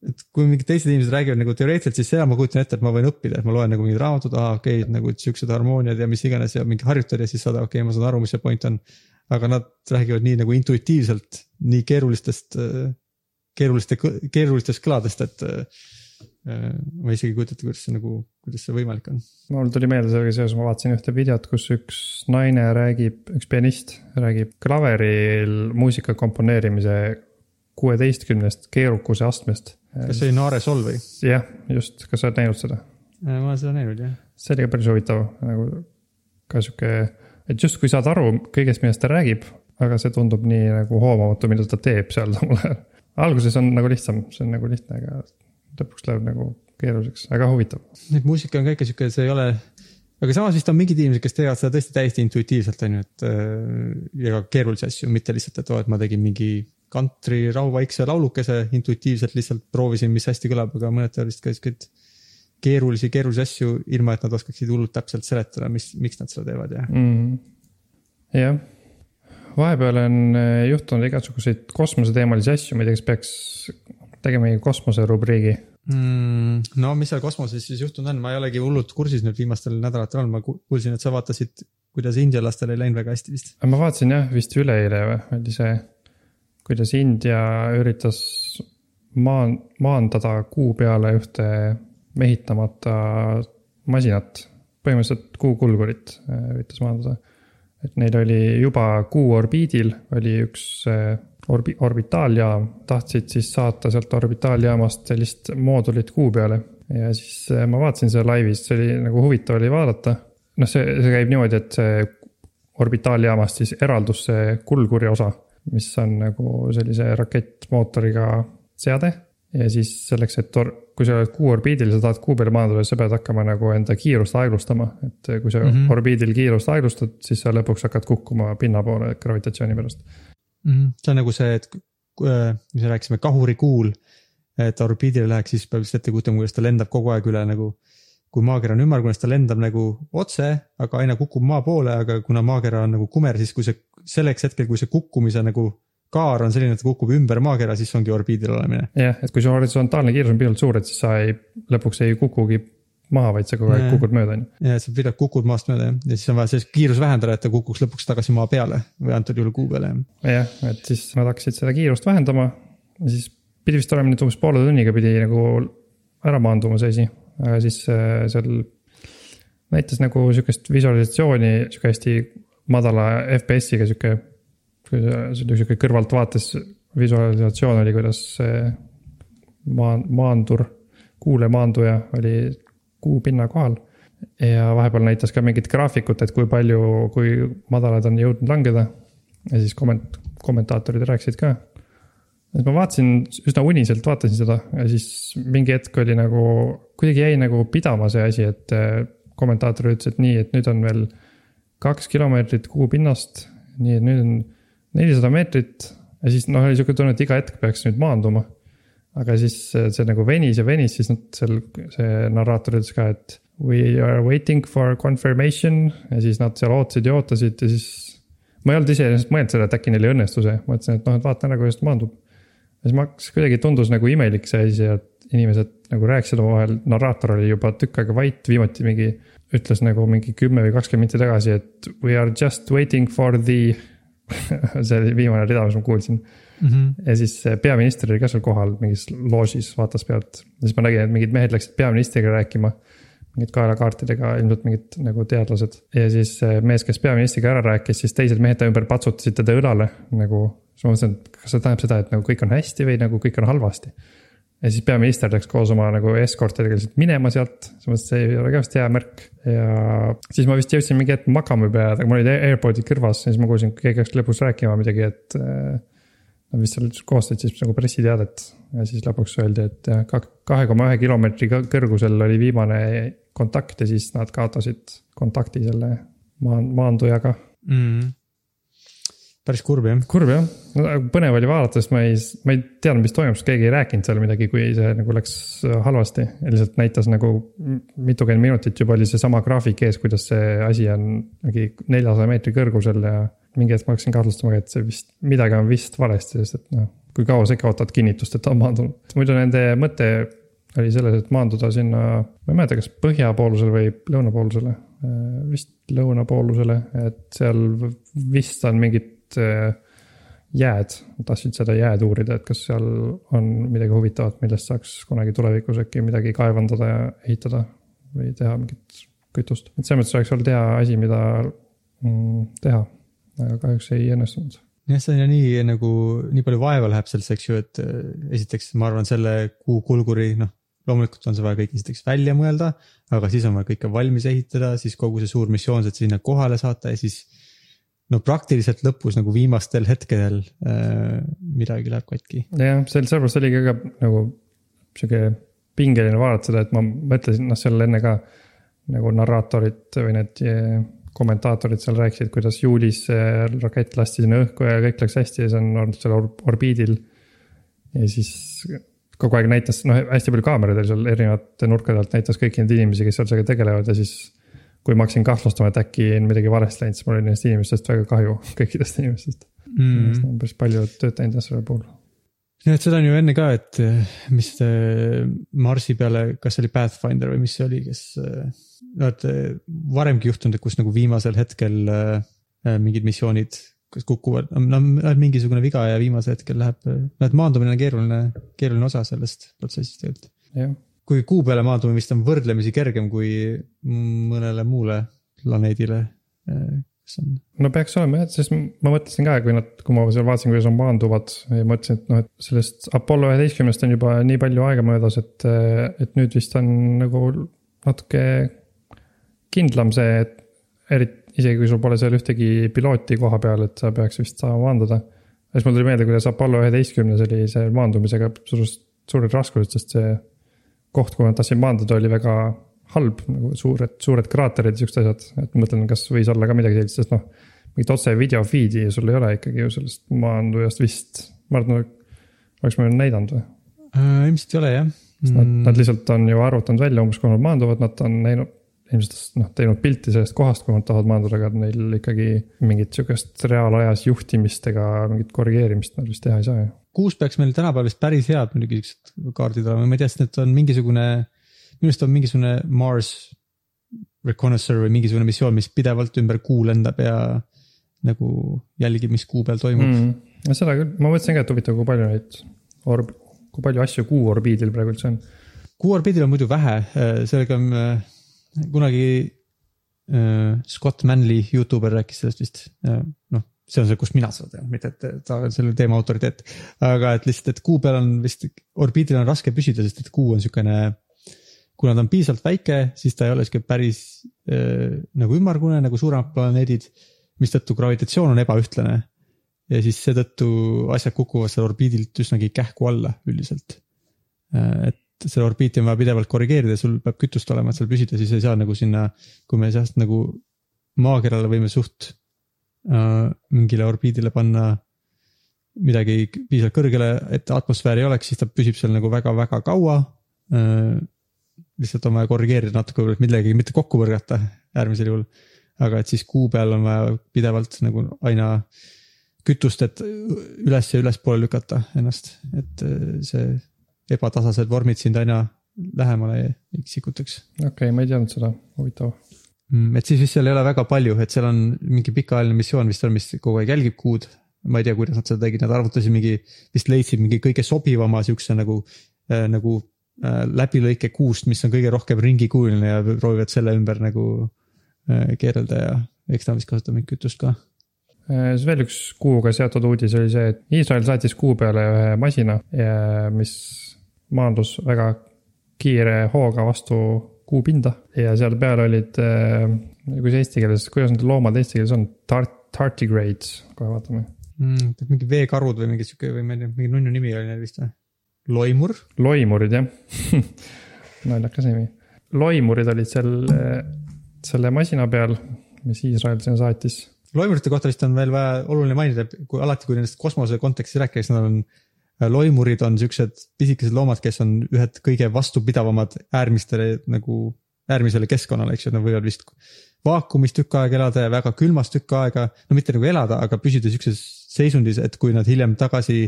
et kui mingid teised inimesed räägivad nagu teoreetiliselt, siis seda ma kujutan ette, et ma võin õppida, et ma loen nagu mingid raamatud, aa okei okay,, nagu siuksed harmooniad ja mis iganes ja mingi harjutada ja siis saada, okei okay,, ma saan aru, mis see point on. aga nad räägivad nii nagu intuitiivselt nii keerulistest, keeruliste, keerulistest kõladest, et äh, ma isegi ei kujuta ette, kuidas see nagu, kuidas see võimalik on. mul tuli meelde sellega seoses, ma vaatasin ühte videot, kus üks naine räägib, üks pianist räägib klaveril muusika komponeerimise kuueteistkümnest keerukuse astmest. Kas see oli Naare Sol või? jah, just, kas sa oled näinud seda? ma olen seda näinud jah. see oli ka päris huvitav, nagu ka sihuke, et justkui saad aru kõigest, millest ta räägib, aga see tundub nii nagu hoomamatu, mida ta teeb seal samal ajal. alguses on nagu lihtsam, see on nagu lihtne, aga lõpuks läheb nagu keeruliseks, väga huvitav. Need muusika on ka ikka sihuke, see ei ole, aga samas vist on mingid inimesed, kes teevad seda tõesti täiesti intuitiivselt, on ju, et äh, ja ka keerulisi asju, mitte lihtsalt, et oo, et ma tegin mingi kantri rahuvaikse laulukese intuitiivselt lihtsalt proovisin, mis hästi kõlab, aga mõned vist ka siukseid keerulisi, keerulisi asju, ilma et nad oskaksid hullult täpselt seletada, mis, miks nad seda teevad ja mm.. jah, vahepeal on äh, juhtunud igasuguseid kosmoseteemalisi asju, ma ei tea, kas peaks tegema mingi kosmoserubriigi mm,? no mis seal kosmoses siis juhtunud on, ma ei olegi hullult kursis nüüd viimastel nädalatel olnud, ma kuulsin, et sa vaatasid, kuidas India lastel ei läinud väga hästi vist. ma vaatasin jah, vist üleeile või, oli see, kuidas India üritas maan-, maandada kuu peale ühte mehitamata masinat. põhimõtteliselt kuukulgurit äh, üritas maandada. et neil oli juba kuu orbiidil oli üks äh, orbi-, orbitaaljaam, tahtsid siis saata sealt orbitaaljaamast sellist moodulit kuu peale. ja siis äh, ma vaatasin seda laivis, see oli nagu huvitav oli vaadata. noh, see, see käib niimoodi, et see orbitaaljaamast siis eraldus see kuldkuri osa, mis on nagu sellise rakettmootoriga seade ja siis selleks, et or-, kui sa oled kuu orbiidil, sa tahad kuu peale maanduda, siis sa pead hakkama nagu enda kiirust aeglustama. et kui sa mm -hmm. orbiidil kiirust aeglustad, siis sa lõpuks hakkad kukkuma pinna poole gravitatsiooni pärast mm. -hmm. see on nagu see, et mis me rääkisime, kahurikuul, et orbiidile läheks, siis peab lihtsalt ette kujutama, kuidas ta lendab kogu aeg üle nagu. Kui maakera on ümmargune, siis ta lendab nagu otse, aga aina kukub maa poole, aga kuna maakera on nagu kumer, siis kui see selleks hetkel, kui see kukkumise nagu kaar on selline, et kukub ümber maakera, siis ongi orbiidil olemine. jah, et kui su horisontaalne kiirus on piisavalt suur, et siis sa ei, lõpuks ei kukugi maha, vaid sa kogu aeg kukud mööda, on ju. ja, sa pidevalt kukud maast mööda jah, ja siis on vaja sellist kiirust vähendada, et ta kukuks lõpuks tagasi maa peale või antud juhul kuu peale. jah, et siis nad hakkasid seda kiirust vähendama ja siis pidi vist olema nüüd umbes poole tunniga pidi nagu ära maanduma see asi, siis äh, seal näitas nagu sihukest visualisatsiooni, sihuke hästi madala FPS-iga sihuke sihuke kõrvaltvaates visualisatsioon oli, kuidas see maa, maandur, kuulemaanduja oli kuu pinna kohal. ja vahepeal näitas ka mingit graafikut, et kui palju, kui madalad on jõudnud langeda. ja siis komment-, kommentaatorid rääkisid ka. Et ma vaatasin, üsna uniselt vaatasin seda ja siis mingi hetk oli nagu, kuidagi jäi nagu pidama see asi, et kommentaatorid ütlesid nii, et nüüd on veel kaks kilomeetrit kuu pinnast. nii et nüüd on nelisada meetrit ja siis noh, oli sihuke tunne, et iga hetk peaks nüüd maanduma. aga siis see nagu venis ja venis, siis nad seal, see narraator ütles ka, et we are waiting for confirmation ja siis nad seal ootasid ja ootasid ja siis. ma ei olnud iseenesest mõelnud seda, et äkki neil ei õnnestu see, mõtlesin, et noh, et vaatan ära, kuidas ta maandub. Ja siis ma hakkasin, kuidagi tundus nagu imelik see asi, et inimesed nagu rääkisid omavahel, narraator oli juba tükk aega vait, viimati mingi ütles nagu mingi kümme või kakskümmend minti tagasi, et we are just waiting for the see oli viimane rida, mis ma kuulsin mm. -hmm. ja siis peaminister oli ka seal kohal mingis loožis, vaatas pealt. ja siis ma nägin, et mingid mehed läksid peaministriga rääkima. Mingid kaelakaartidega, ilmselt mingid nagu teadlased. ja siis mees, kes peaministriga ära rääkis, siis teised mehed ta ümber patsutasid teda õlale nagu. siis ma mõtlesin, et kas see tähendab seda, et nagu kõik on hästi või nagu kõik on halvasti ja siis peaminister läks koos oma nagu eskortidega lihtsalt minema sealt, siis mõtlesin, et see ei ole ka vist hea märk. ja siis ma vist jõudsin mingi hetk magama juba jääda, mul olid AirPodid kõrvas ja siis ma kuulsin, keegi hakkas lõpus rääkima midagi, et. Nad äh, vist seal koostasid siis nagu pressiteadet ja siis lõpuks öeldi, et jah, kahe koma ühe kilomeetri kõrgusel oli viimane kontakt ja siis nad kaotasid kontakti selle maan-, maandujaga mm päris kurb jah. kurb jah, põnev oli vaadata, sest ma ei, ma ei teadnud, mis toimub, sest keegi ei rääkinud seal midagi, kui see nagu läks äh, halvasti. lihtsalt näitas nagu mitukümmend minutit juba oli seesama graafik ees, kuidas see asi on mingi neljasaja meetri kõrgusel ja. mingi hetk ma hakkasin kahtlustama, et see vist, midagi on vist valesti, sest et noh, kui kaua sa ikka ootad kinnitust, et ta on maandunud. muidu nende mõte oli selles, et maanduda sinna, ma ei mäleta, kas põhjapoolusele või lõunapoolusele. Vist lõunapoolusele, et seal vist on mingid Äh, jääd, tahtsid seda jääd uurida, et kas seal on midagi huvitavat, millest saaks kunagi tulevikus äkki midagi kaevandada ja ehitada või teha mingit kütust. et selles mõttes oleks olnud hea asi, mida mm, teha, aga kahjuks ei õnnestunud jah, see on ju nii nagu, nii palju vaeva läheb sellesse, eks ju, et äh, esiteks ma arvan, selle kuu kulguri, noh. Loomulikult on see vaja kõik esiteks välja mõelda, aga siis on vaja kõike valmis ehitada, siis kogu see suur missioon, et sinna kohale saata ja siis no praktiliselt lõpus nagu viimastel hetkedel äh, midagi läheb katki. jah, sel, sellepärast oligi ka nagu sihuke pingeline vaadata seda, et ma mõtlesin, noh, seal enne ka nagu narraatorid või need eh, kommentaatorid seal rääkisid, kuidas juulis rakett lasti sinna õhku ja kõik läks hästi ja see on olnud seal orbiidil. ja siis kogu aeg näitas, noh, hästi palju kaameraid oli seal erinevate nurkade alt näitas kõiki neid inimesi, kes seal sellega tegelevad ja siis kui ma hakkasin kahtlustama, et äkki on midagi valesti läinud, siis mul oli neist inimestest väga kahju, kõikidest inimestest mm.. päris palju tööd teinud jah selle puhul. jah, et seda on ju enne ka, et mis Marsi peale, kas see oli Pathfinder või mis see oli, kes. no et varemgi juhtunud, et kus nagu viimasel hetkel mingid missioonid kas kukuvad, no mingisugune viga ja viimasel hetkel läheb, noh et maandumine on keeruline, keeruline osa sellest protsessist tegelikult. kui kuu peale maandumine vist on võrdlemisi kergem kui mõnele muule planeedile, kas on? no peaks olema jah, sest ma mõtlesin ka, kui nad, kui ma seal vaatasin, kuidas nad maanduvad ja mõtlesin, et noh, et sellest Apollo üheteistkümnest on juba nii palju aega möödas, et, et nüüd vist on nagu natuke kindlam see, et eriti isegi kui sul pole seal ühtegi pilooti koha peal, et sa peaks vist saama maanduda. siis mul tuli meelde, kuidas Apollo üheteistkümnes oli see maandumisega suured, suured raskused, sest see koht, kuhu nad tahtsid maanduda, oli väga halb, nagu suured, suured kraaterid ja siuksed asjad, et mõtlen, kas võis olla ka midagi sellist, sest noh. mingit otse video feed'i sul ei ole ikkagi ju sellest maandujast vist, ma arvan, oleks meile näidanud või äh,? ilmselt ei ole jah. Nad, nad lihtsalt on ju arvutanud välja umbes, kuhu nad maanduvad, nad on näinud, ilmselt noh, teinud pilti sellest kohast, kuhu nad tahavad maanduda, aga neil ikkagi mingit sihukest reaalajas juhtimist ega mingit korrigeerimist nad vist teha ei saa ju. kuus peaks meil tänapäeval vist päris head muidugi siuksed kaardid olema, ma ei tea, sest need on mingisugune, minu arust on mingisugune Mars Reconnaissance või mingisugune missioon, mis pidevalt ümber kuu lendab ja nagu jälgib, mis kuu peal toimub mm,. seda küll, ma mõtlesin ka, et huvitav, kui palju neid orb-, kui palju asju kuu orbiidil praegu üldse on. kuu orbiidil on muidu vähe, sellega on kunagi äh, Scott Manley, Youtuber rääkis sellest vist äh,, noh, see on see, kust mina seda tean, mitte et ta on selle teema autoriteet. aga et lihtsalt, et kuu peal on vist, orbiidil on raske püsida, sest et kuu on siukene. kuna ta on piisavalt väike, siis ta ei ole sihuke päris äh, nagu ümmargune nagu suuremad planeedid. mistõttu gravitatsioon on ebaühtlane. ja siis seetõttu asjad kukuvad seal orbiidilt üsnagi kähku alla üldiselt äh,. et selle orbiiti on vaja pidevalt korrigeerida, sul peab kütust olema, et seal püsida, siis ei saa nagu sinna, kui me sealt nagu maakerale võime suht äh, mingile orbiidile panna midagi piisavalt kõrgele, et atmosfääri ei oleks, siis ta püsib seal nagu väga-väga kaua äh,. lihtsalt on vaja korrigeerida natuke, võib-olla, et millegagi mitte kokku põrgata äärmisel juhul. aga et siis kuu peal on vaja pidevalt nagu aina kütust, et üles ja ülespoole lükata ennast, et äh, see ebatasased vormid sind aina lähemale sikutaks. okei okay,, ma ei teadnud seda, huvitav. Mm, et siis vist seal ei ole väga palju, et seal on mingi pikaajaline missioon vist on, mis kogu aeg jälgib kuud. ma ei tea, kuidas nad seda tegid, nad arvutasid mingi, vist leidsid mingi kõige sobivama siukse nagu äh,, nagu äh, läbilõike kuust, mis on kõige rohkem ringikujuline ja proovivad selle ümber nagu äh, keerelda ja eks ta vist kasutab mingit kütust ka äh, siis veel üks kuuga seotud uudis oli see, et Iisrael saatis kuu peale ühe masina, mis maandus väga kiire hooga vastu kuupinda ja seal peal olid, äh, kuidas eesti keeles, kuidas need loomad eesti keeles on, tart-, tardigrades, kohe vaatame mm,. mingi veekarud või mingi sihuke või ma ei tea, mingi nunnu nimi oli neil vist või? loimur? loimurid jah naljakas nimi. loimurid olid seal, äh, selle masina peal, mis Iisrael sinna saatis. loimurite kohta vist on veel vaja oluline mainida, kui alati, kui nendest kosmose kontekstis rääkida, siis nad on loimurid on siuksed pisikesed loomad, kes on ühed kõige vastupidavamad äärmistele nagu, äärmisele keskkonnale, eks ju, nad võivad vist vaakumis tükk aega elada ja väga külmas tükk aega, no mitte nagu elada, aga püsida siukses seisundis, et kui nad hiljem tagasi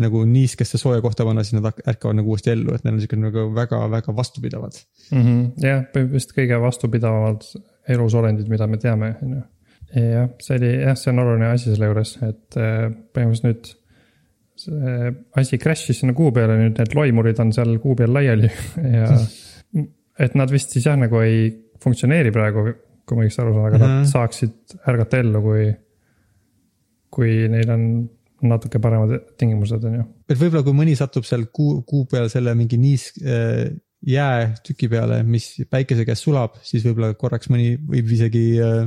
nagu niiskesse sooja kohta panna, siis nad ärkavad nagu uuesti ellu, et neil on siuke nagu väga-väga vastupidavad mm. -hmm. jah, vist kõige vastupidavamad elusolendid, mida me teame, on ju. jah, see oli jah, see on oluline asi selle juures, et eh, põhimõtteliselt nüüd see asi crash'is sinna kuu peale, nüüd need loimurid on seal kuu peal laiali ja et nad vist siis jah, nagu ei funktsioneeri praegu, kui ma õigesti aru saan, aga mm -hmm. nad mhm. saaksid ärgata ellu, kui, kui neil on natuke paremad tingimused, on ju. et võib-olla, kui mõni satub seal kuu, kuu peal selle mingi niis äh, jäätüki peale, mis päikese käes sulab, siis võib-olla korraks mõni võib isegi äh,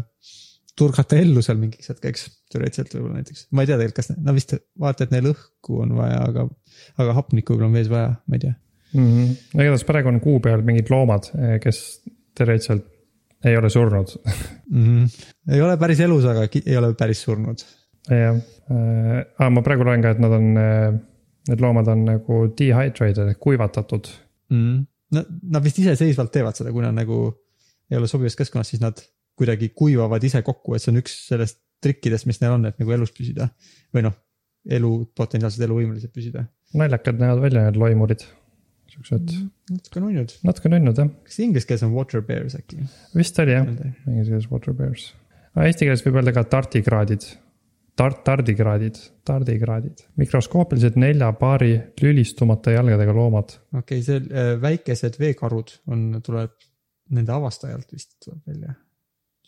turgata ellu seal mingiks hetkeks, teoreetiliselt võib-olla näiteks, ma ei tea tegelikult, kas, no vist vaata, et neil õhku on vaja, aga, aga hapnikku võib-olla on vees vaja, ma ei tea mm. -hmm. igatahes praegu on kuu peal mingid loomad, eh, kes teoreetiliselt ei ole surnud mm. -hmm. ei ole päris elus, aga ei ole päris surnud. jah äh,, ma praegu loen ka, et nad on, eh, need loomad on nagu dehydrated ehk kuivatatud mm. -hmm. no nad vist iseseisvalt teevad seda, kui nad nagu ei ole sobivas keskkonnas, siis nad kuidagi kuivavad ise kokku, et see on üks sellest trikkidest, mis neil on, et nagu elus püsida või noh, elu, potentsiaalselt eluvõimelised püsida. naljakad näevad välja need loimurid. siuksed natuke nunnud, natuke nunnud jah, kas inglise keeles on water bears äkki? vist oli jah, inglise keeles water bears. Eesti keeles võib öelda ka tardikraadid. Tart-, tardikraadid, tardikraadid, mikroskoopilised nelja paari lülistumata jalgadega loomad. okei okay,, see äh, väikesed veekarud on, tuleb nende avastajalt vist tuleb välja.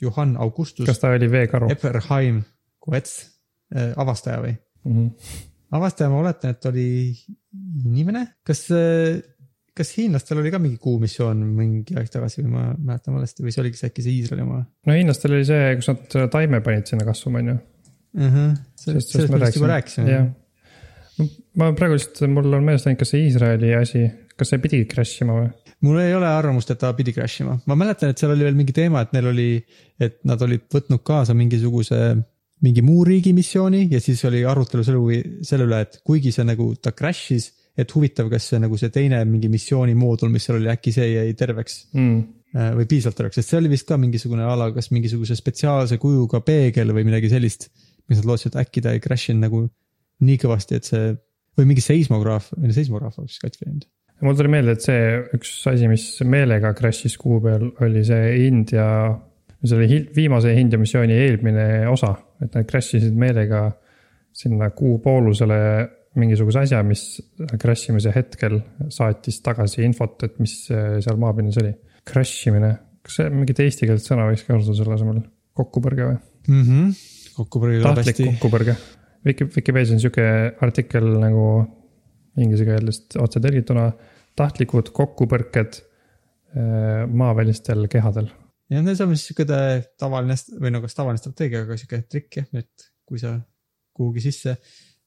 Johann Augustus kas ta oli veekaru Eberheim Koets äh,, avastaja või? mm? -hmm. avastaja, ma oletan, et oli inimene, kas, kas hiinlastel oli ka mingi kuumissioon mingi aeg tagasi või ma mäletan valesti või see oligi see äkki see Iisraeli oma no hiinlastel oli see, kus nad taime panid sinna kasvama, on ju. -huh. sellest, sellest me vist juba rääkisime ma praegu lihtsalt, mul on meeles läinud, kas see Iisraeli asi, kas see pidi crash ima või? Mul ei ole arvamust, et ta pidi crash ima, ma mäletan, et seal oli veel mingi teema, et neil oli, et nad olid võtnud kaasa mingisuguse, mingi muu riigi missiooni ja siis oli arutelu selle, selle üle, et kuigi see nagu ta crash'is, et huvitav, kas see nagu see teine mingi missiooni moodul, mis seal oli, äkki see jäi terveks mm.. äh, või piisavalt terveks, sest see oli vist ka mingisugune ala, kas mingisuguse spetsiaalse kujuga peegel või midagi sellist, mis nad lootsid, et äkki ta ei crash inud nagu nii kõvasti, et see või mingi seismograaf, või seismograaf oleks katki läinud. Mul tuli meelde, et see üks asi, mis meelega crash'is kuu peal, oli see India, see oli viimase India missiooni eelmine osa, et nad crash isid meelega sinna kuu poolusele mingisuguse asja, mis crash imise hetkel saatis tagasi infot, et mis seal maapinnas oli. Crash imine, kas see mingit eestikeelset sõna võiks kasutada selle asemel, kokkupõrge või? mm. -hmm. kokkupõrge tahtlik kokkupõrge. Wiki, Vikipeedias on sihuke artikkel nagu inglise keelest otse tõlgituna tahtlikud kokkupõrked äh, maavälistel kehadel. jah, no see on vist sihuke ta- tavaline või no kas tavaline strateegia, aga sihuke trikk jah, et kui sa kuhugi sisse.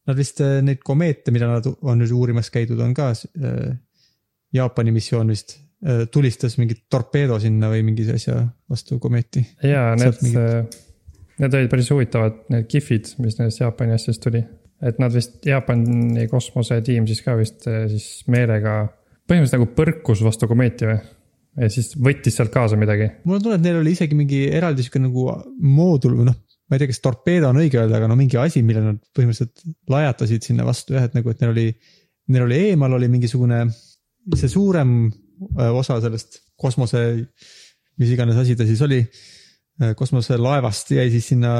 Nad vist äh, neid komeete, mida nad on nüüd uurimas käidud, on ka äh, Jaapani missioon vist äh, tulistas mingit torpeedo sinna või mingi asja vastu komeeti. ja need mingit-, need olid päris huvitavad, need kihvid, mis nendest Jaapani asjadest tuli. Et nad vist, Jaapani kosmosetiim siis ka vist äh, siis meelega, põhimõtteliselt nagu põrkus vastu komeeti või? ja siis võttis sealt kaasa midagi. mul on tunne, et neil oli isegi mingi eraldi sihuke nagu moodul või noh, ma ei tea, kas torpeedo on õige öelda, aga no mingi asi, mille nad põhimõtteliselt lajatasid sinna vastu jah, et nagu, et neil oli, neil oli eemal oli mingisugune see suurem äh, osa sellest kosmose, mis iganes asi ta siis oli. Kosmoselaevast jäi siis sinna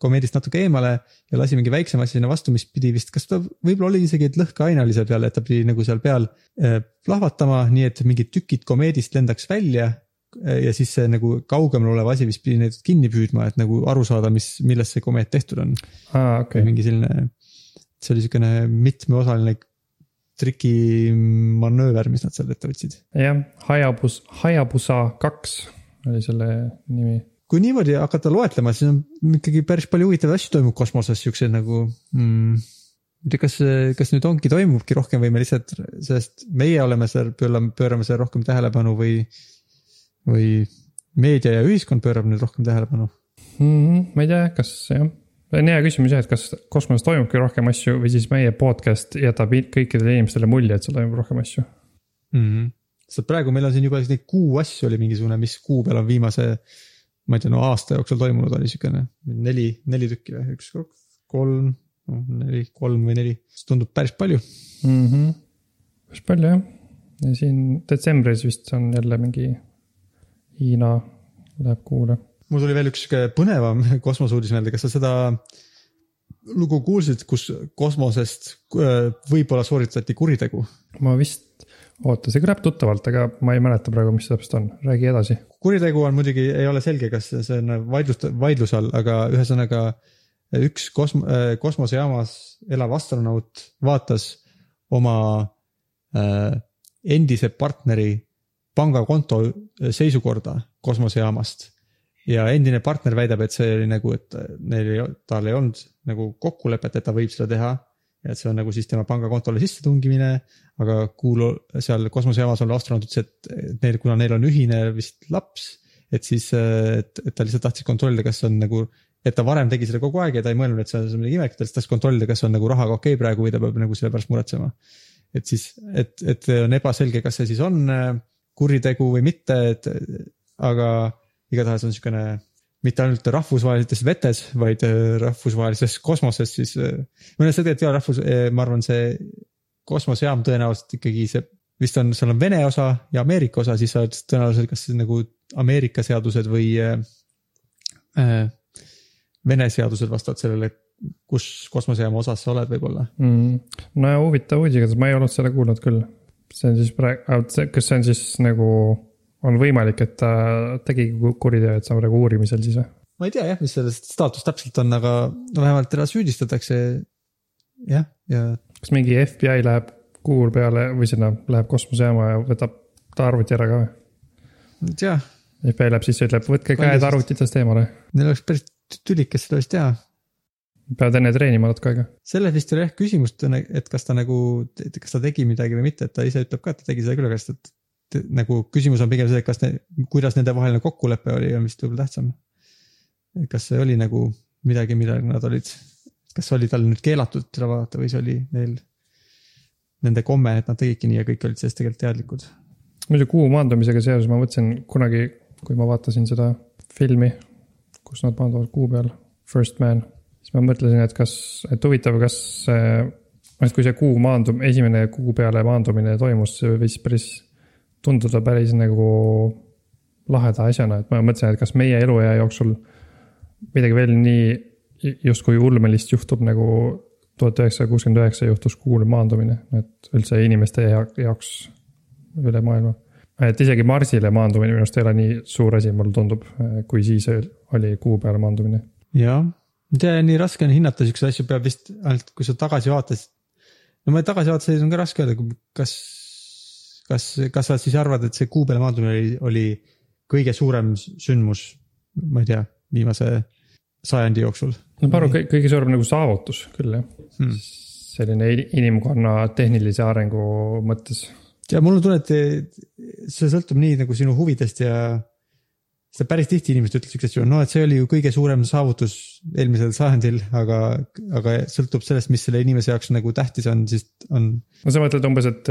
komeedist natuke eemale ja lasi mingi väiksema asja sinna vastu, mis pidi vist, kas ta võib-olla oli isegi, et lõhkeaine oli seal peal, et ta pidi nagu seal peal äh, plahvatama, nii et mingid tükid komeedist lendaks välja äh, ja siis see nagu kaugemal olev asi vist pidi neid kinni püüdma, et nagu aru saada, mis, millest see komeet tehtud on. okei või. mingi selline, see oli siukene mitmeosaline trikimanööver, mis nad seal ette võtsid. jah, Hayabus-, Hayabusa kaks oli selle nimi. Kui niimoodi hakata loetlema, siis on ikkagi päris palju huvitavaid asju toimub kosmoses, siukseid nagu mm,. ma ei tea, kas, kas nüüd ongi, toimubki rohkem või me lihtsalt, sest meie oleme seal, pöörame, pöörame sellele rohkem tähelepanu või, või meedia ja ühiskond pöörab nüüd rohkem tähelepanu. mm. ma ei tea, kas jah, see on hea küsimus jah, et kas kosmoses toimubki rohkem asju või siis meie podcast jätab kõikidele inimestele mulje, et seal toimub rohkem asju. mm. -hmm. sest praegu meil on siin juba neid kuu asju oli mingisugune, mis kuu peal on viimase, ma ei tea, no aasta jooksul toimunud oli siukene neli, neli tükki või üks, kolm, neli, kolm või neli, see tundub päris palju. mm. -hmm. päris palju jah, ja siin detsembris vist on jälle mingi Hiina läheb kuule. mul tuli veel üks sihuke põnevam kosmoseuudis meelde, kas sa seda lugu kuulsid, kus kosmosest äh, võib-olla sooritati kuritegu? ma vist, oota, see kõlab tuttavalt, aga ma ei mäleta praegu, mis see täpselt on, räägi edasi. kuritegu on muidugi, ei ole selge, kas see on vaidlust, vaidluse all, aga ühesõnaga üks kosm-, kosmosejaamas elav astronaut vaatas oma äh, endise partneri pangakonto seisukorda kosmosejaamast. ja endine partner väidab, et see oli nagu, et neil ei, tal ei olnud nagu kokkulepet, et ta võib seda teha. Et see on nagu siis tema pangakontole sissetungimine, aga kuulu seal kosmosejaamas olev astronaut ütles, et neil, kuna neil on ühine vist laps, et siis, et, et ta lihtsalt tahtis kontrollida, kas on nagu, et ta varem tegi seda kogu aeg ja ta ei mõelnud, et see on midagi imelikku, ta lihtsalt tahtis kontrollida, kas on nagu rahaga okei okay praegu või ta peab nagu selle pärast muretsema. et siis, et, et on ebaselge, kas see siis on äh, kuritegu või mitte, et aga igatahes on niisugune mitte ainult rahvusvahelistes vetes, vaid äh, rahvusvahelises kosmoses siis. või noh, see tegelikult ei ole rahvus, ma arvan, see kosmosejaam tõenäoliselt ikkagi see vist on, seal on Vene osa ja Ameerika osa, siis sa oled tõenäoliselt kas nagu Ameerika seadused või äh, Vene seadused vastavad sellele, kus kosmosejaama osas sa oled võib-olla mm.. no ja huvitav uudis, ma ei olnud seda kuulnud küll. see on siis praegu, kas see on siis nagu, on võimalik, et ta tegigi kuriteo, et see on praegu uurimisel siis või? ma ei tea jah, mis sellest staatus täpselt on, aga no vähemalt teda süüdistatakse. jah, ja. kas mingi FBI läheb kuur peale või sinna läheb kosmosejaama ja võtab ta arvuti ära ka või? ei tea. FBI läheb sisse, ütleb, võtke käed arvutitest eemale. Neil oleks päris tülikas seda vist teha peavad enne treenima natuke aega. selles vist ole jah küsimust, et kas ta nagu, kas ta tegi midagi või mitte, et ta ise ütleb ka, et ta tegi seda küll, aga lihtsalt nagu küsimus on pigem see, kas ne,, kuidas nendevaheline kokkulepe oli, on vist võib-olla tähtsam. kas see oli nagu midagi, millal nad olid, kas oli tal nüüd keelatud seda vaadata või see oli neil nende komme, et nad tegidki nii ja kõik olid sellest tegelikult teadlikud. muidu kuu maandumisega seoses ma mõtlesin kunagi, kui ma vaatasin seda filmi, kus nad maanduvad kuu peal, First Man siis ma mõtlesin, et kas, et huvitav, kas et kui see kuu maandum-, esimene kuu peale maandumine toimus, see võis päris tunduda päris nagu laheda asjana, et ma mõtlesin, et kas meie eluea jooksul midagi veel nii justkui ulmelist juhtub nagu tuhat üheksasada kuuskümmend üheksa juhtus kuul maandumine, et üldse inimeste jaoks üle maailma. et isegi Marsile maandumine minu arust ei ole nii suur asi, mulle tundub, kui siis oli kuu peale maandumine. jah ma tean, nii raske on hinnata siukseid asju, peab vist ainult, kui sa tagasi vaatad. no ma tagasivaates on ka raske öelda, kas, kas, kas sa siis arvad, et see kuu peale maandumine oli, oli kõige suurem sündmus, ma ei tea, viimase sajandi jooksul? no ma arvan, kõige suurem nagu saavutus küll jah hmm., selline inimkonna tehnilise arengu mõttes. ja mul on tunne, et see sõltub nii nagu sinu huvidest ja seda päris tihti inimesed ütlevad siukseid asju, no et see oli ju kõige suurem saavutus eelmisel sajandil, aga, aga sõltub sellest, mis selle inimese jaoks nagu tähtis on, siis on. no sa mõtled umbes, et,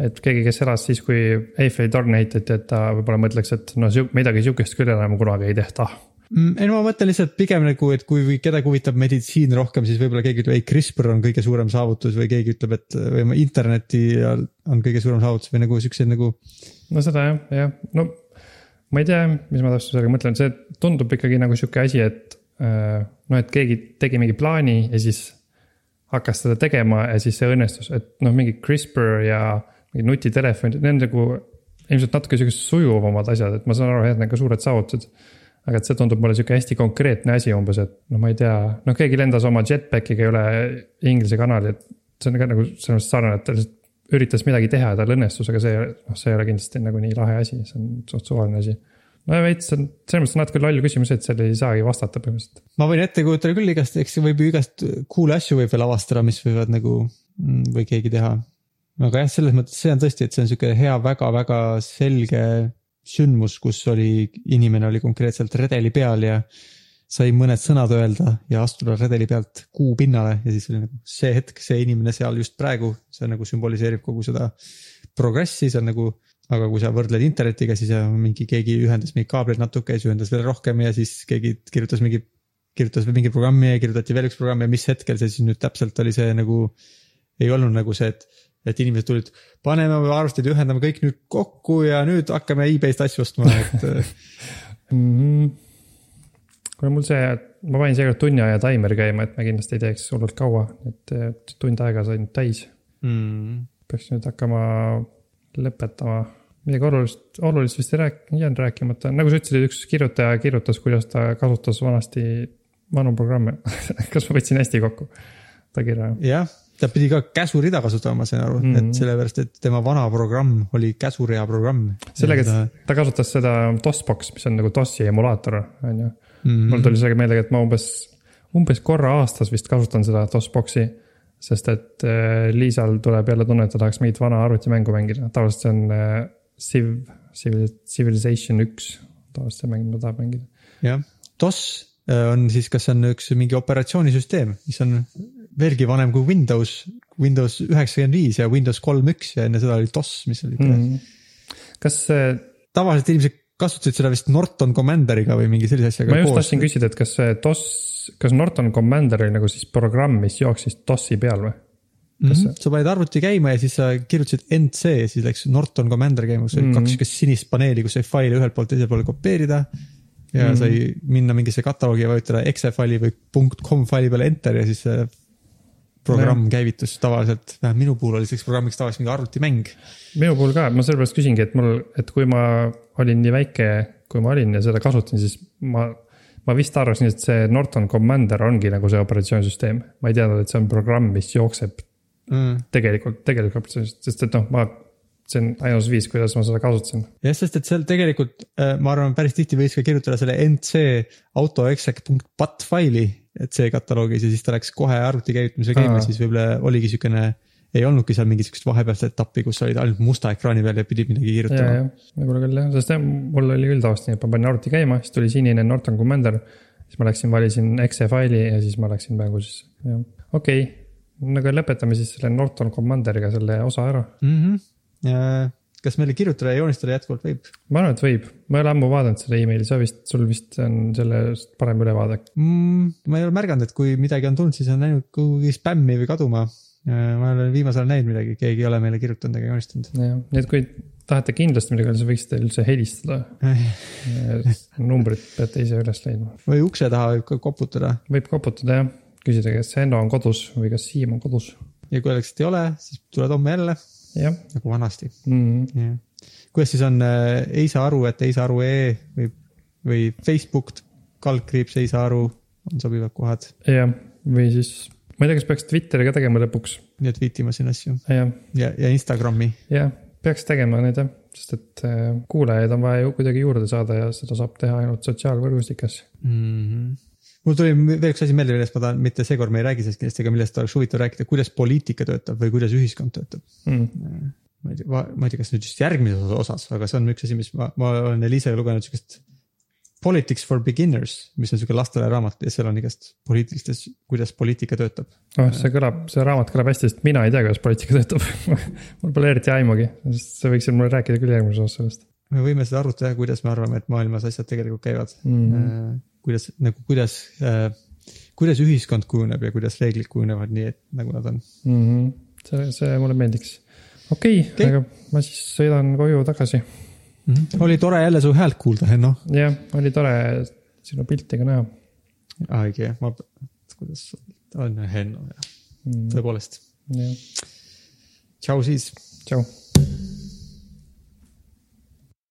et keegi, kes elas siis, kui Eiffeli torn ehitati, et ta võib-olla mõtleks, et no midagi sihukest küll enam kunagi ei tehta mm, ei no ma mõtlen lihtsalt pigem nagu, et kui kedagi huvitab meditsiin rohkem, siis võib-olla keegi ütleb, ei CRISPR on kõige suurem saavutus või keegi ütleb, et või interneti on kõige suurem saavutus või nagu siukseid nagu. no seda jah, jah, no ma ei tea, mis ma täpselt sellega mõtlen, see tundub ikkagi nagu sihuke asi, et äh, noh, et keegi tegi mingi plaani ja siis hakkas seda tegema ja siis see õnnestus, et noh, mingi CRISPR ja mingid nutitelefonid, need on nagu ilmselt natuke siuksed sujuvamad asjad, et ma saan aru, et need on ka suured saavutused. aga et see tundub mulle sihuke hästi konkreetne asi umbes, et noh, ma ei tea, noh, keegi lendas oma jetpackiga üle Inglise kanali, et see on ka nagu selles mõttes sarnane, et ta lihtsalt üritas midagi teha ja tal õnnestus, aga see, noh, see ei ole kindlasti nagu nii lahe asi, see on suht suvaline asi. no veits, on, selles mõttes natuke loll küsimus, et sellele ei saagi vastata põhimõtteliselt. ma võin ette kujutada küll igast, eks võib ju igast cool asju võib veel avastada, mis võivad nagu mm, või keegi teha. Aga jah, selles mõttes see on tõesti, et see on sihuke hea väga,, väga-väga selge sündmus, kus oli, inimene oli konkreetselt redeli peal ja sai mõned sõnad öelda ja astuda redeli pealt kuu pinnale ja siis oli nagu see hetk, see inimene seal just praegu, see nagu sümboliseerib kogu seda progressi, see on nagu. aga kui sa võrdled internetiga, siis mingi keegi ühendas mingeid kaableid natuke, siis ühendas veel rohkem ja siis keegi kirjutas mingi. kirjutas mingi programmi ja kirjutati veel üks programm ja mis hetkel see siis nüüd täpselt oli see nagu. ei olnud nagu see, et, et inimesed tulid, paneme arvutid, ühendame kõik nüüd kokku ja nüüd hakkame e-base'ist asju ostma, et mm. -hmm kuna mul see, ma panin seekord tunni aja taimeri käima, et me kindlasti ei teeks hullult kaua, et tund aega sai nüüd täis. Mm.. peaks nüüd hakkama lõpetama, midagi olulist, olulist vist ei rääk-, jäänud rääkimata, nagu sa ütlesid, üks kirjutaja kirjutas, kuidas ta kasutas vanasti vanu programme. Kas ma võtsin hästi kokku? Ta kirja? jah, ta pidi ka käsurida kasutama, ma sain aru mm, -hmm. et sellepärast, et tema vana programm oli käsurea programm. sellega, et ta... ta kasutas seda DOSBox, mis on nagu DOS-i emulaator, on ju. -hmm. mul tuli sellega meelde, et ma umbes, umbes korra aastas vist kasutan seda DOS-box'i. sest et äh, Liisal tuleb jälle tunne, et ta tahaks mingit vana arvutimängu mängida, tavaliselt see on äh, Civ, Civil, Civilization üks, tavaliselt see mäng, mida tahab mängida. jah, DOS äh, on siis, kas see on üks mingi operatsioonisüsteem, mis on veelgi vanem kui Windows, Windows üheksakümmend viis ja Windows kolm üks ja enne seda oli DOS, mis oli mm. -hmm. kas see tavaliselt inimesed kasutasid seda vist Norton Commanderiga või mingi sellise asjaga ma just tahtsin küsida, et kas see DOS, kas Norton Commander oli nagu siis programm, mis jooksis DOS-i peal või? Mm -hmm. sa panid arvuti käima ja siis sa kirjutasid NC ja siis läks Norton Commander käima, kus oli mm. -hmm. kaks siukest sinist paneeli, kus sai faile ühelt poolt teisele poole kopeerida. ja mm. -hmm. sai minna mingisse kataloogi ja vajutada exe faili või .com faili peale enter ja siis programm käivitus tavaliselt, vähemalt minu puhul oli selleks programmiks tavaliselt mingi arvutimäng. minu puhul ka, ma sellepärast küsingi, et mul, et kui ma olin nii väike, kui ma olin ja seda kasutasin, siis ma, ma vist arvasin, et see Norton Commander ongi nagu see operatsioonisüsteem. ma ei teadnud, et see on programm, mis jookseb Mm. tegelikult, tegelikult operatsioonis, sest et noh, ma, see on ainus viis, kuidas ma seda kasutasin. jah, sest et seal tegelikult äh, ma arvan, päris tihti võis ka kirjutada selle nc autoexec.bat faili, et see kataloogis ja siis ta läks kohe arvuti käivitamise käima siis võib-olla oligi siukene. ei olnudki seal mingit siukest vahepealset etappi, kus olid ainult musta ekraani peal ja pidid midagi kirjutama. võib-olla küll jah, sest jah, mul oli küll tavaliselt nii, et ma panin arvuti käima, siis tuli sinine Norton Commander. siis ma läksin, valisin exe faili ja siis ma läksin mängu sisse, jah, okei okay.. no aga lõpetame siis selle Norton Commanderiga selle osa ära. mm. -hmm. Kas meile kirjutada ja joonistada jätkuvalt võib ma arvan, et võib, ma ei ole ammu vaadanud seda emaili, sa vist, sul vist on sellest parem ülevaade. mm,? ma ei ole märganud, et kui midagi on tulnud, siis on läinud kuhugi spämmi või kaduma. ma olen viimasel ajal näinud midagi, keegi ei ole meile kirjutanud ega joonistanud. nii et kui tahate kindlasti midagi öelda, siis võiksite üldse helistada. numbrit peate ise üles leidma. või ukse taha võib ka koputada võib koputada jah, küsida, kas Henno on kodus või kas Siim on kodus. ja kui öeldakse, et ei ole, siis tuled homme jälle nagu vanasti mm,. jah, kuidas siis on äh, ei saa aru, et ei saa aru ee või, või Facebook kaldkriips ei saa aru, on sobivad kohad. jah, või siis, ma ei tea, kas peaks Twitteri ka tegema lõpuks. nii et viitima siin asju jah, ja, ja Instagrami. jah, peaks tegema need jah, sest et äh, kuulajaid on vaja ju kuidagi juurde saada ja seda saab teha ainult sotsiaalvõrgustikes. Mm -hmm. Mul tuli veel üks asi meelde, millest ma tahan, mitte seekord me ei räägi sellest kindlasti, aga millest oleks huvitav rääkida, kuidas poliitika töötab või kuidas ühiskond töötab. Mm. ma ei tea, ma ei tea, kas nüüd just järgmises osas, aga see on üks asi, mis ma, ma olen Eliisega lugenud siukest Politics for beginners, mis on siuke lastele raamat ja seal on igast poliitilistest, kuidas poliitika töötab. oh, see kõlab, see raamat kõlab hästi, sest mina ei tea, kuidas poliitika töötab mul pole eriti aimugi, sa võiksid mulle rääkida küll järgmises osas sellest me võime seda arutada, kuidas me arvame, et maailmas asjad tegelikult käivad mm. Äh, -hmm. kuidas nagu, kuidas, kuidas ühiskond kujuneb ja kuidas reeglid kujunevad nii, et nagu nad on. Mm -hmm. see, see mulle meeldiks. okei okay, okay., aga ma siis sõidan koju tagasi. oli tore jälle su häält kuulda, Henno. jah, oli tore sinu pilti ka näha õige, ma, kuidas, on Henno ja mm,. tõepoolest. jah, tšau siis. tšau.